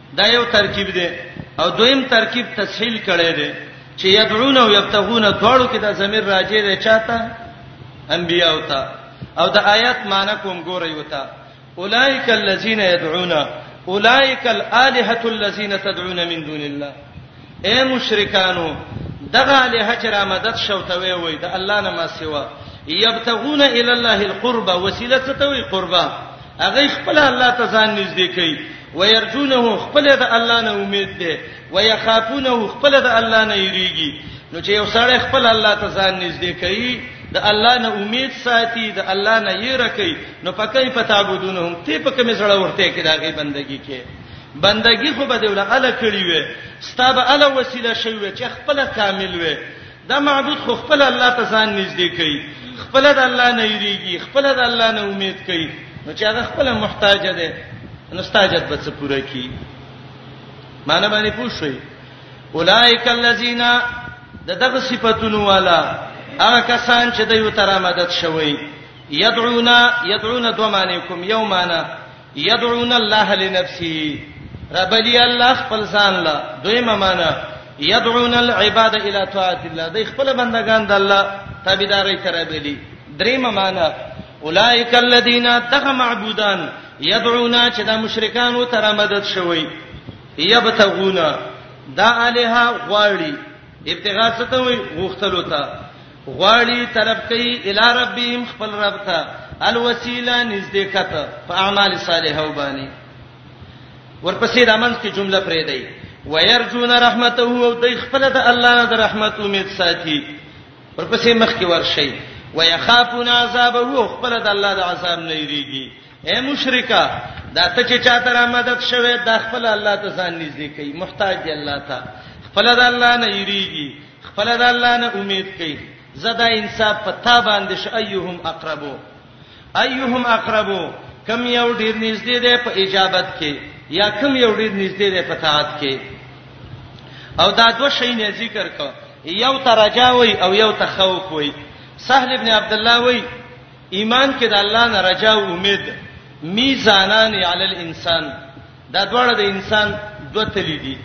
Speaker 1: دا یو ترکیب دی او دویم ترکیب تسهیل کړي دی چې یدعون او یبتغون دواړو کې دا ضمیر راځي دی چاته انبیا او تا او د آیات معنی کوم ګوري وتا اولائک الذین یدعون اولائک الالهه الذین تدعون من دون الله اے مشرکانو دغه الہ چې را مدد شوتوي وي د الله نه ما سیوا یبتغون الی الله القربا وسیله څه ته وي قربا هغه خپل الله ته ځان نږدې کوي ويرجونه خپل د الله نه امید ده ويخافونه خپل د الله نه یریږي نو چې یو سړی خپل الله ته ځان نږدې کوي د الله نه امید ساتي د الله نه یې رکی نو پکې پتا بودونهم ته پکې مې سره ورته کې داغه بندگی کې بندګي خو به دیول اله کړی وي ستابه اله وسیله شوی وي چې خپل کامل وي دا معبود خو خپل الله ته ځان نږدې کوي خپل د الله نه یریږي خپل د الله نه امید کوي نو چې هغه خپل محتاج دی نو ستاجت به څه پوره کی معنی باندې پوښوي اولائک الذین د دغه صفاتونو والا هغه کسان چې د یو تر مدد شوی یدعونا یدعونا دوه معنی کوم یو معنی یدعون الله لنفسه ربلی الله خپل ځان لا دویمه معنا یدعون العباد الی طاعت الله د خپل بندگان د الله تابعداري تر بلی دریمه معنا اولائک الذین تخ معبودان یدعون چې د مشرکانو تر مدد شوی یبتغون دا الها غواړي ابتغاء ستوي غختلو ته غواړي طلب کوي الی ربهم خپل رب ته الوسیله نزدېکت په اعمال صالحه وبانی ورپسې د امنځ کې جمله پرې دی ويرجون رحمته او د خپل د الله نه د رحمت امید ساتي ورپسې مخ کې ورشي ويخافون عذابه او خپل د الله د عذاب نه یریږي اے مشرکا دا ته چې چاته را مدد شوه د خپل الله ته ځان نږدې کوي محتاج دی الله ته خپل د الله نه یریږي خپل د الله نه امید کوي زدا انصاف پتا باندې ش ايهم اقربو ايهم اقربو کم یو ډیر نږدې ده په اجابت کې یا کم یو ډیر نږدې ده په طاعت کې او دا دوه شی نه ذکر کو یو ترجا وای او یو تخوف وای سهل ابن عبد الله وای ایمان کې د الله نه رجا او امید میزانان علی الانسان دا دواړه د انسان دوه تلي دي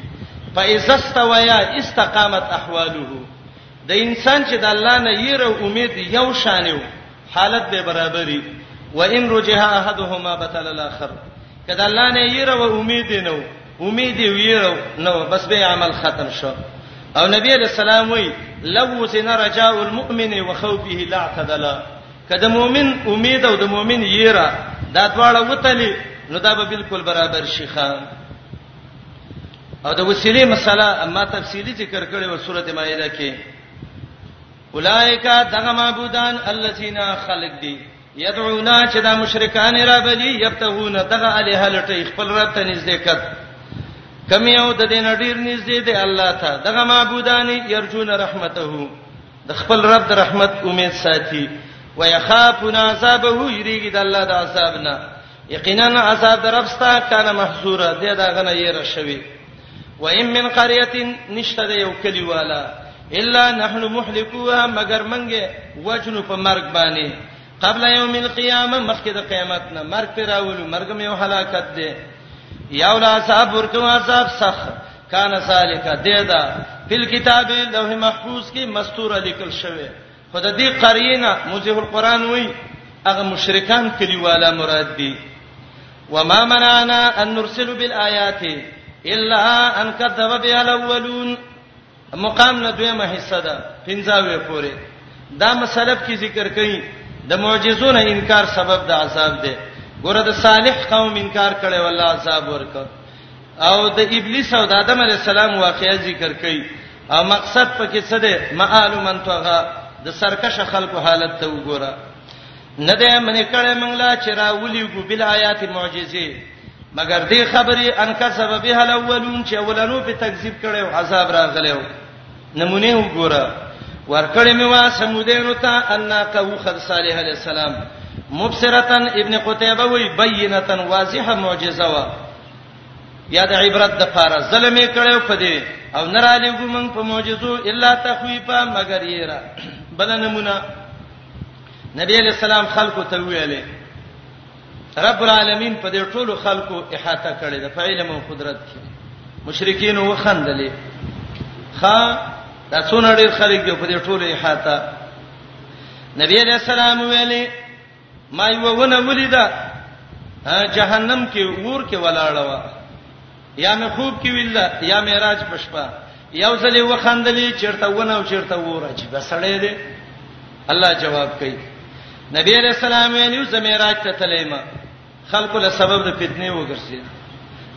Speaker 1: فاذا استويا استقامت احواله د انسان چې د الله نه یې رو امید یو شانیو حالت به برابرې و ان رجح احدهما بتل الاخر کله الله نه یې رو امید نه و امید یې ویرو نو بس به عمل ختم شو او نبی رسول الله وی لو سن رجاء المؤمن وخوفه لا اعتدل که د مؤمن امید او د مؤمن یره دا دواړه وتلی نو دا به بالکل برابر شي خان او د وسیلې مسله اما تفصیلی ذکر کړي و سورته مائده کې اولایکا دغه معبودان الذین خلق دی یدعونا چې دا مشرکان را بلی یبتغون دغه الہ لټي خپل رب ته نږدې کړ کم یو د دې نډیر نږدې دی الله ته دغه معبودان یرجون رحمته د خپل رب د رحمت امید ساتي ويخافون عذابه یریږي د الله د عذاب نه یقینا عذاب د رب ستا کانه محذوره دی دا غنه یې رشوي و ان من قريه نشته د یو کلی والا الا نحن مهلكوها مگر منګه وجنو په مرګ باندې قبل یوم القیامه مخکې د قیامت نه مرګ پر راولو مرګ مې یو هلاکت دی یاولا صاحب ورکو عذاب سخت کان ذالک دیدا فل کتاب لوح محفوظ کې مستور لیکل شوی خود دې قرینه موجه القرآن وای هغه مشرکان کلیواله مراد دي وما منعنا ان نرسل بالآيات الا ان كذب بها الاولون مقام نه دویمه حصہ ده پنځاوې پورې دا مسلب کی ذکر کړي د معجزو نه انکار سبب د عذاب ده ګوره د صالح قوم انکار کړي والله عذاب ورکړي او د ابلیس او د آدم علی السلام واقعي ذکر کړي او مقصد پکې څه دی مآل من توغا د سرکش خلکو حالت ته وګوره نه ده منې کړه منګلا چې راولي ګو بل آیات معجزې مګر دې خبرې ان کا سبب هل اولون چې اولنو په تکذیب کړي او عذاب راغلو نمونه وګوره ورکړې مې وا سمودینو ته ان کا وخد صالح علی السلام مبصرتن ابن قتیبه وی بینتن واضحه معجزه وا یا د عبرت د فار ظلمې کړو په دې او نرالی ګمن په معجزو الا تخویفا مگر یې را بل نمونه نبی علیہ السلام خلکو ته ویلې رب العالمین په دې ټولو خلکو احاطه کړې ده په علم او قدرت کې مشرکین وخندلې خا دا څونه ډېر خلک دی په دې ټولو احاطه نبی علیہ السلام ویلي ما یو ونه ولیدا جهنم کې ور کې ولاړه و یا مې خوب کې ویل یا معراج په شپه یو ځلې وخندلې چیرته ونه او چیرته وره چې بسړې دې الله جواب کوي نبی علیہ السلام یې زمیراج ته تلیما خلق له سبب د فتنې وګرځي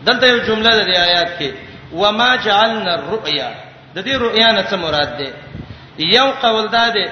Speaker 1: دلته یو جمله د آیات کې وما جعلنا الرؤيا د دې رؤیا نه څه مراد ده یو قول ده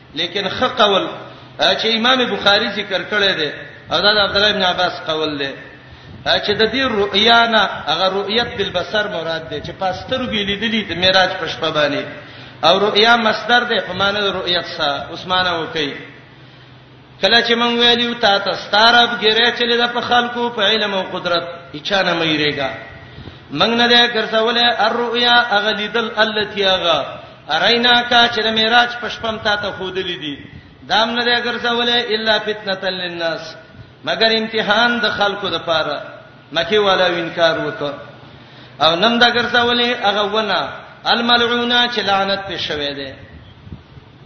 Speaker 1: لیکن خ قول چې امام بخاری ذکر کړی دی او دا د عبد الله ابن عباس قول دی چې د دې رؤیا نه هغه رؤیت بالبصر مراد دی چې پاستر وی لیدلی د معراج په شپه باندې او رؤیا مصدر دی په معنی د رؤیت سره عثمانه وکي کله چې مونږ ویلو تا ته ستارب ګیره چلی د په خلکو په علم او قدرت اچا نه مېریګا مونږ نه ده ګرځولې الرؤيا اغلیدل التي اغا ارینا کا چې معراج پښپم تا ته خودلې دي دام نه ده ګرځولې الا فتنه للناس مگر امتحان د خلکو د پاره مکی والا انکار وکړ او نن دا ګرځولې هغه ونه الملعونه چې لعنت په شوه ده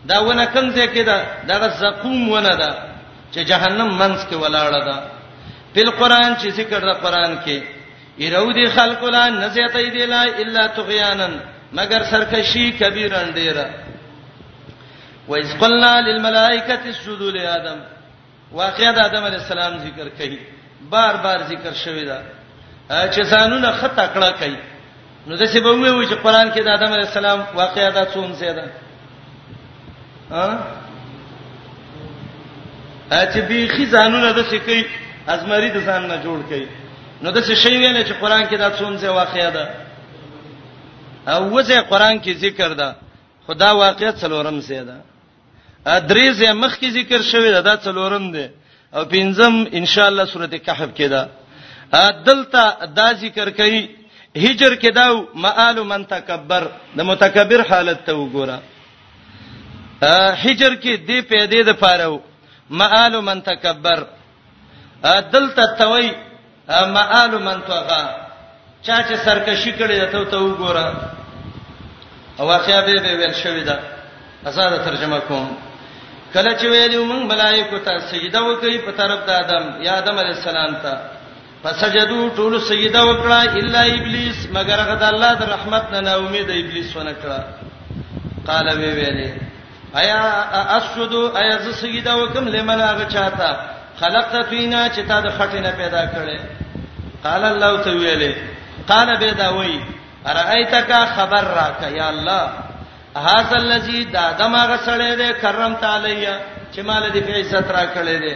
Speaker 1: دا ونه کوم ځای کې ده دغه زقوم ونه ده چې جهنم منځ کې ولاړه ده په قرآن چې ذکر ده قرآن کې ایرو دي خلق لا نزیتې دی لا الا طغیانن مگر سرکشي کبیرن ډیره وَإِذْ قُلْنَا لِلْمَلَائِكَةِ اسْجُدُوا لِآدَمَ واقعا د آدم علی السلام ذکر کوي بار بار ذکر شوی دا چې ځانونه خطا کړه کوي نو د څه به وایو چې قران کې د آدم علی السلام واقعا دا څوم څه ده ها چې به خي ځانونه د څه کوي ازمري د ځان نه جوړ کوي نو د څه شی ویل چې قران کې دا څوم څه واقعا ده او وځه قران کې ذکر ده خدا واقعا څلورم څه ده درې زې مخ کې ذکر شوی دا څلورم دی او پنځم ان شاء الله سورته کهف کې ده دلته دا ذکر کوي هجر کې دا مآل من تکبر د متکبر حالت ته وګوره هجر کې دې پیدې د پاره مآل من تکبر دلته توي مآل من توغا چا چې سرکشي کړې ده ته ته وګوره واقعیا به به ویل شوې ده آزاد ترجمه کوم کله چې ویلو موږ ملائکه ته سجده وکړي په طرف د آدم یا آدم علی السلام ته فسجدو ټول سجده وکړه الا ابلیس مگر غد الله د رحمت نه نا امید ابلیس ونه کړه قال وی ویلې ایا اسجد ایا ز سجده وکم لمن هغه چاته خلقت فینا چې تا د خټې نه پیدا کړې قال الله تو ویلې قال به دا وی ارایتک خبر راک یا الله هاذا الذی دا دماغه سړې دې کرم تعالی چې مال دې په عزت را کړې دې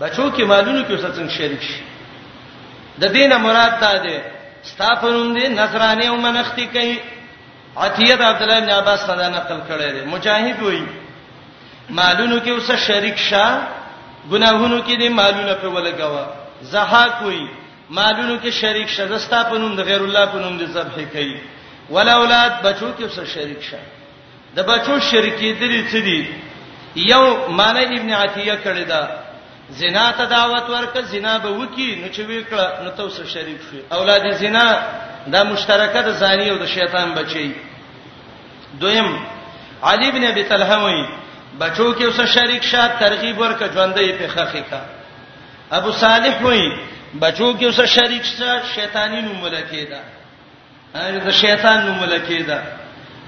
Speaker 1: بچو کې مالونو کې څه څنګه شریک شي د دینه مراد دا دی ستا په نوم دي نصرانه او منختی کوي عطیه د عبد الله بن عباس صدا نقل کړی دی مجاهد وایي مالونو کې اوسه شریک شه ګناهونو کې دې مالونه په ولګوا زهاک وایي مالونو کې شریک شه زستا په نوم د غیر الله په نوم دې ذبح کوي ولا اولاد بچو کې اوسه شریک شه د بچو شرکی دلی څه دي یو معنی ابن عتیه کړی دا زنا ته دعوت ورکړه زنا به وکی نو چې وکړه نو ته اوس شریک شې اولاد زنا دا مشترکه د زانی او د شیطان بچي دویم علی ابن ابي طلحه وی بچو کې اوس شریک شه ترغیب ورکړه ژوندې په خخې کا ابو صالح وی بچو کې اوس شریک شه شیطانی نوم ولکې دا د شیطان نوم لکې ده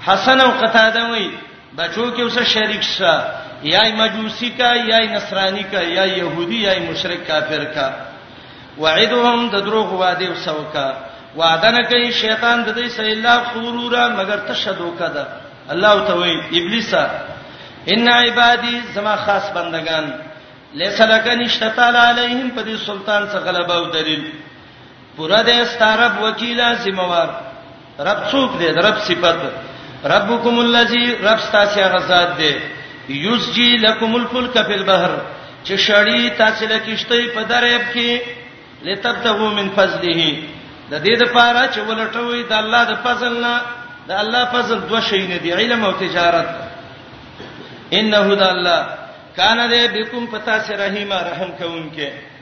Speaker 1: حسن او قتاده وای بچو کې اوسه شریک شه یا مجوسی کا یا نصرانی کا یا يهودي یا مشرک کافر کا وعدهم د دروغ وعده وسوکا وعده نه کوي شیطان د دې سره الله غرورا مگر تشدو کده الله تعالی ابلیس ان عبادی زما خاص بندگان لیسلک نشتا تعالی علیهم په دې سلطان څخه غلبه او دلیل پورا دې ستارب وکیلا سیموار رب څوک دې رب صفات ربکم الذی رب تاسو هغه ذات دې یسجی لکم الفلک فی البحر چې شړی تاسو له کیشته په درېب کې لتبتغوا من فضله د دې لپاره چې ولټوي د الله د فضل نه د الله فضل دوه شي نه دی علم او تجارت انه د الله کان دې بكم پتا سره رحیم رحم کوونکې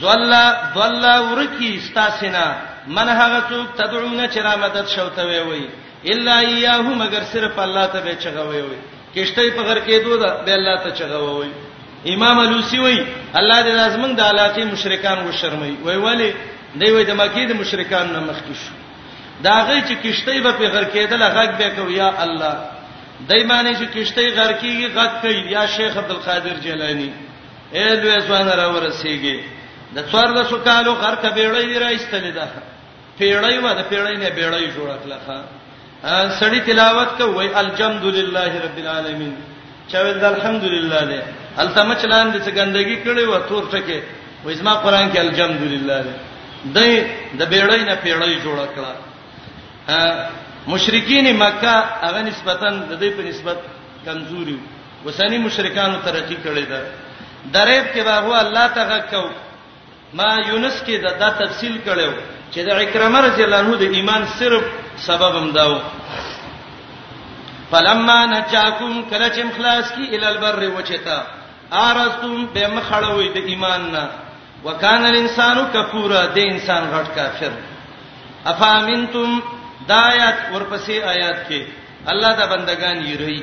Speaker 1: ضل ضل ورکی استاسنا من هغه څوک تدعون چې را مدد شوته وی وی الا ایاه مگر صرف الله ته به چغوي وي کشته په غر کې دوه به الله ته چغوي امام الوسی وی الله دې لازمن د علاقه مشرکان و شرمای وی ولی دی وی د مکی د مشرکان نه مخ کې شو دا غي چې کشته به په غر کې دل غږ به کو یا الله دای باندې چې کشته غر کېږي غږ کوي یا شیخ عبد القادر جیلانی اې دوی ځوان را ورسیږي د څوارلسو کالو غرقه بیړۍ دی راایستلې ده پیړۍ و د پیړۍ نه بیړۍ جوړ کړه سړی تلاوت کوي الحمد لله رب العالمین چا ول د الحمد لله ده التمه چلان د څنګهندګي کړي و تور ټکه و اسما قران کې الحمد لله ده د د بیړۍ نه پیړۍ جوړ کړه مشرکین مکه هغه نسبتا د دې په نسبت کمزوري اوسنی مشرکانو ترقی کړی ده دریب کې به هو الله ته غږ کو ما یونس کې دا, دا تفصیل کړو چې د اکرمه رضی الله عنه د ایمان صرف سبب هم داو فلما نجاکم کله چې مخلاص کی ال البر وچتا ارستم به مخړوي د ایمان نه وکانه الانسان کفورا د انسان غټ کافر افامنتم دایات ورپسې آیات کې الله دا بندگان یې رہی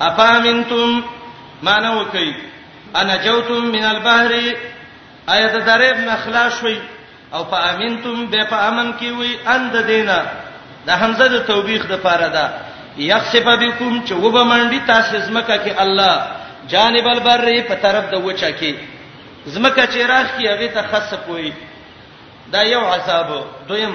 Speaker 1: افامنتم معنا وکي انا جوتم من البحر ايت درب نخلاص وي او فامنتم به په امن کې وي اند دینه د حمزه د توبیخ د پاره ده یخسف بكم چې وب منډي تاسو زمکه کې الله جانب البر په طرف د وچا کې زمکه چې راخ کې هغه ته خص کوي دا یو عذاب دویم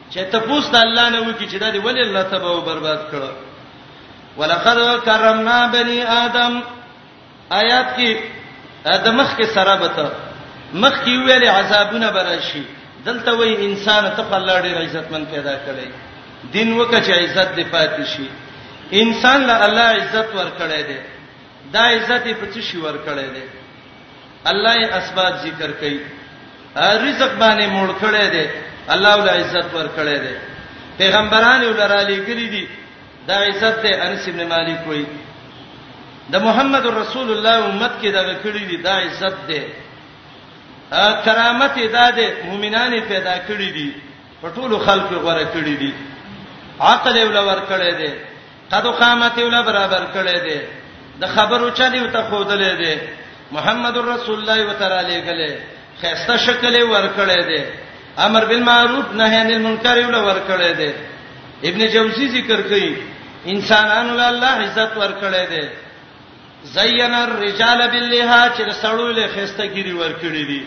Speaker 1: چې تپوس د الله نه وکي چې دا دی ولې الله تبا او برباد کړ ولقد کرمنا بني ادم آیات کې د مخ کې سره بته مخ کې ویلې عذابونه براشي دلته وای انسان ته په الله ډېر عزتمن پیدا کړي دین وکړي چې عزت دې پاتې شي انسان له الله عزت ورکړي دی دا عزت په څه شي ورکړی دی الله یې اسباب ذکر کوي رزق باندې موړ کړی دی الله ول عزت ورکړی دی پیغمبران ول را لېګلې دي دا عزت ته انس ابن مالک وایي د محمد رسول الله امت کې دا کړی دي دا عزت ده کرامت ادا ده مؤمنان پیدا کړی دي په ټولو خلکو غوړه کړی دي عقل ول ور کړی دی قد قامت ولا برابر کړي دي د خبرو چلي او ته خودلې دي محمد رسول الله وتعالى کله خسته شکل ور کړي دي امر بالمعروف نهي عن المنکر ولا ور کړي دي ابن جوزی ذکر کوي انسانانو له الله عزت ور کړي دي زین الرجال باللها چې د سړو له خسته ګيري ورکړي دي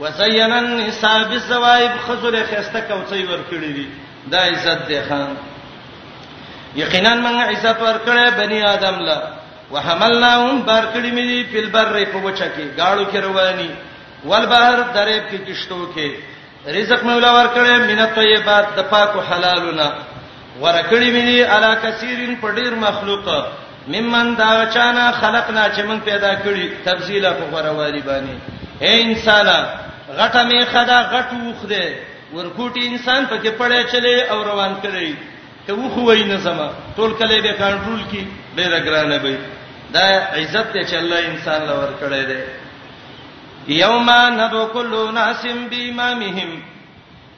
Speaker 1: وزین النساء بالزوائب خزر خسته کوڅي ورکړي دي دا عزت دی خان یقینا موږ عزت ورکړې بنی آدم له وحملناهم بار کړی مې دي په بر په وچه کې گاړو کې رواني والبحر درې کې کشتو کې رزق مې ولا ورکړې من الطيبات د پاکو حلالونه ورکړې مې دي علا کثیرن په ډیر مخلوق ممن دا چانه خلقنا چې من پیدا کړی تفصیلا په غوروالي باندې اے انسان غټه مې خدا غټ وخ دې ورکوټي انسان پکې پړې چلے او روان کړی ته وخ وای نه زما ټول کله به کنټرول کی ډیر ګرانه به دا عزت ته چې الله انسان لور کړی دی یوم ندو کل ناس بامامهم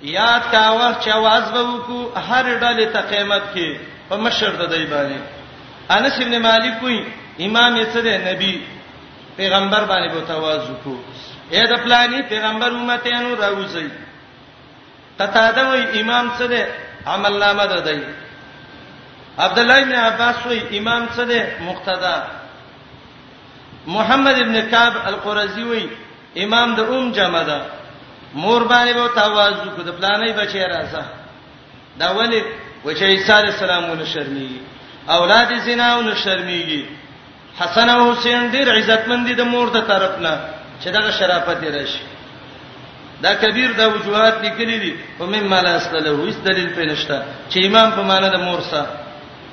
Speaker 1: یاد کا وخت چې आवाज به وکړو هر ډلې ته قیامت کې په مشر د دی باندې انس ابن مالک کوئی امام یې څه دی نبی پیغمبر باندې به تواز وکړو اې د پلاني پیغمبر امتانو راوځي قطاده وای امام څه دی عمل نامه ده دی عبد الله ابن عباس وای امام څه دی مقتدا محمد ابن کعب القرزی وی امام د ام جمع ده مور باندې به تواضع کو د پلانې بچی راځه دا ولی و چې عیسی علی السلام ول شرمېږي اولاد زنا ول شرمېږي حسن او حسین ډیر عزتمن دي د مور د طرف نه چې دا شرافت یې راشي دا کبیر دا وجوهات لیکلي دي په مم مال اصله هیڅ دلیل پېنشتا چې امام په معنی د مور سره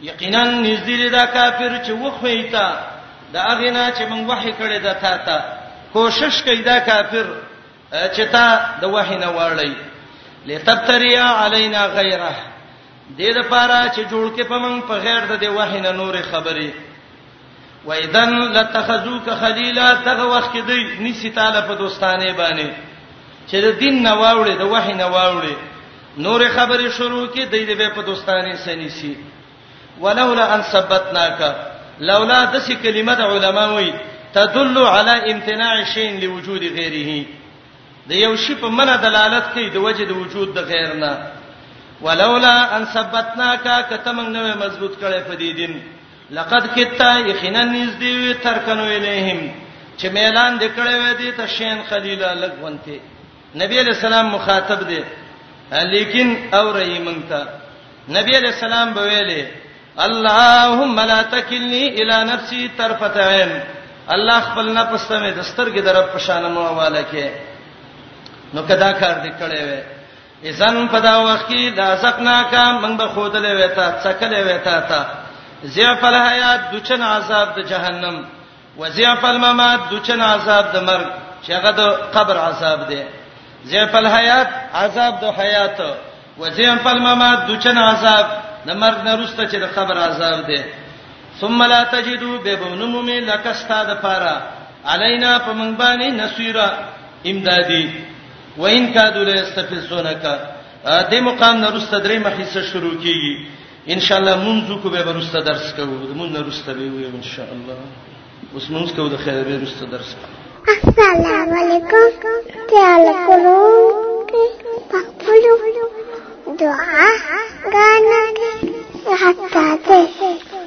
Speaker 1: یقینا نږدې دا کافر چې وخوېتا دا اغینا چې موږ وحی کړی دا تا ته کوشش کوي دا کافر چې تا د وحی نه واړی لتبتریا علینا غیره دې د پاره چې جوړ کې پمن په غیر د وحی نه نور خبرې و اذن لتخذوک خلیلا تغه وخت کې دی نسی تعالی په دوستانه باندې چې د دین نه واوړي د وحی نه واوړي نور خبرې شروع کې دی د په دوستانه سنیسی ولولا ان ثبتناک لولا د سی کلمه د علما وی تدل علی امتناع شین لوجود غیره د یو شی په منه دلالت کوي د وجه د وجود د غیر نه ولولا ان ثبتناک کته موږ نو مضبوط کړي په دې دین لقد کتا یقینا نږدې وي ترکنو الیهم چې ميلان د کړه وې دي ته شین خلیل لګونته نبی علیہ السلام مخاطب دی لیکن اور یې مونږ ته نبی علیہ السلام به ویلې اللهم لا تکلنی الی نفسی طرفت عین الله خپل نفس ته مې دستر کې درب پښانه مو حواله کې نو کدا کار دې کړې وې اذن په دا وخت کې د ازقنا کا موږ به خودلې وتا څکلې وتا تا ضعف الحیات دچن عذاب د جهنم وضعف الممات دچن عذاب د مرګ چې هغه د قبر عذاب دی ضعف الحیات عذاب د حیات وضعف الممات دچن عذاب د مرګ نه روسته چې د قبر عذاب دی ثم لا تجدو ببنمم لک استاد پارا علینا پمنبانی نصیرا امدادی وان کادو لا یستفزونک د مقام نه رسته درې مخې سره شروع کیږي ان شاء الله منځو کو به ورسته درس کوو د مونږ نه رسته به وي ان شاء الله اوس مونږ کو د خیر به رسته درس کوو
Speaker 2: السلام علیکم تعال کولو پخپلو دعا غانا حتا ته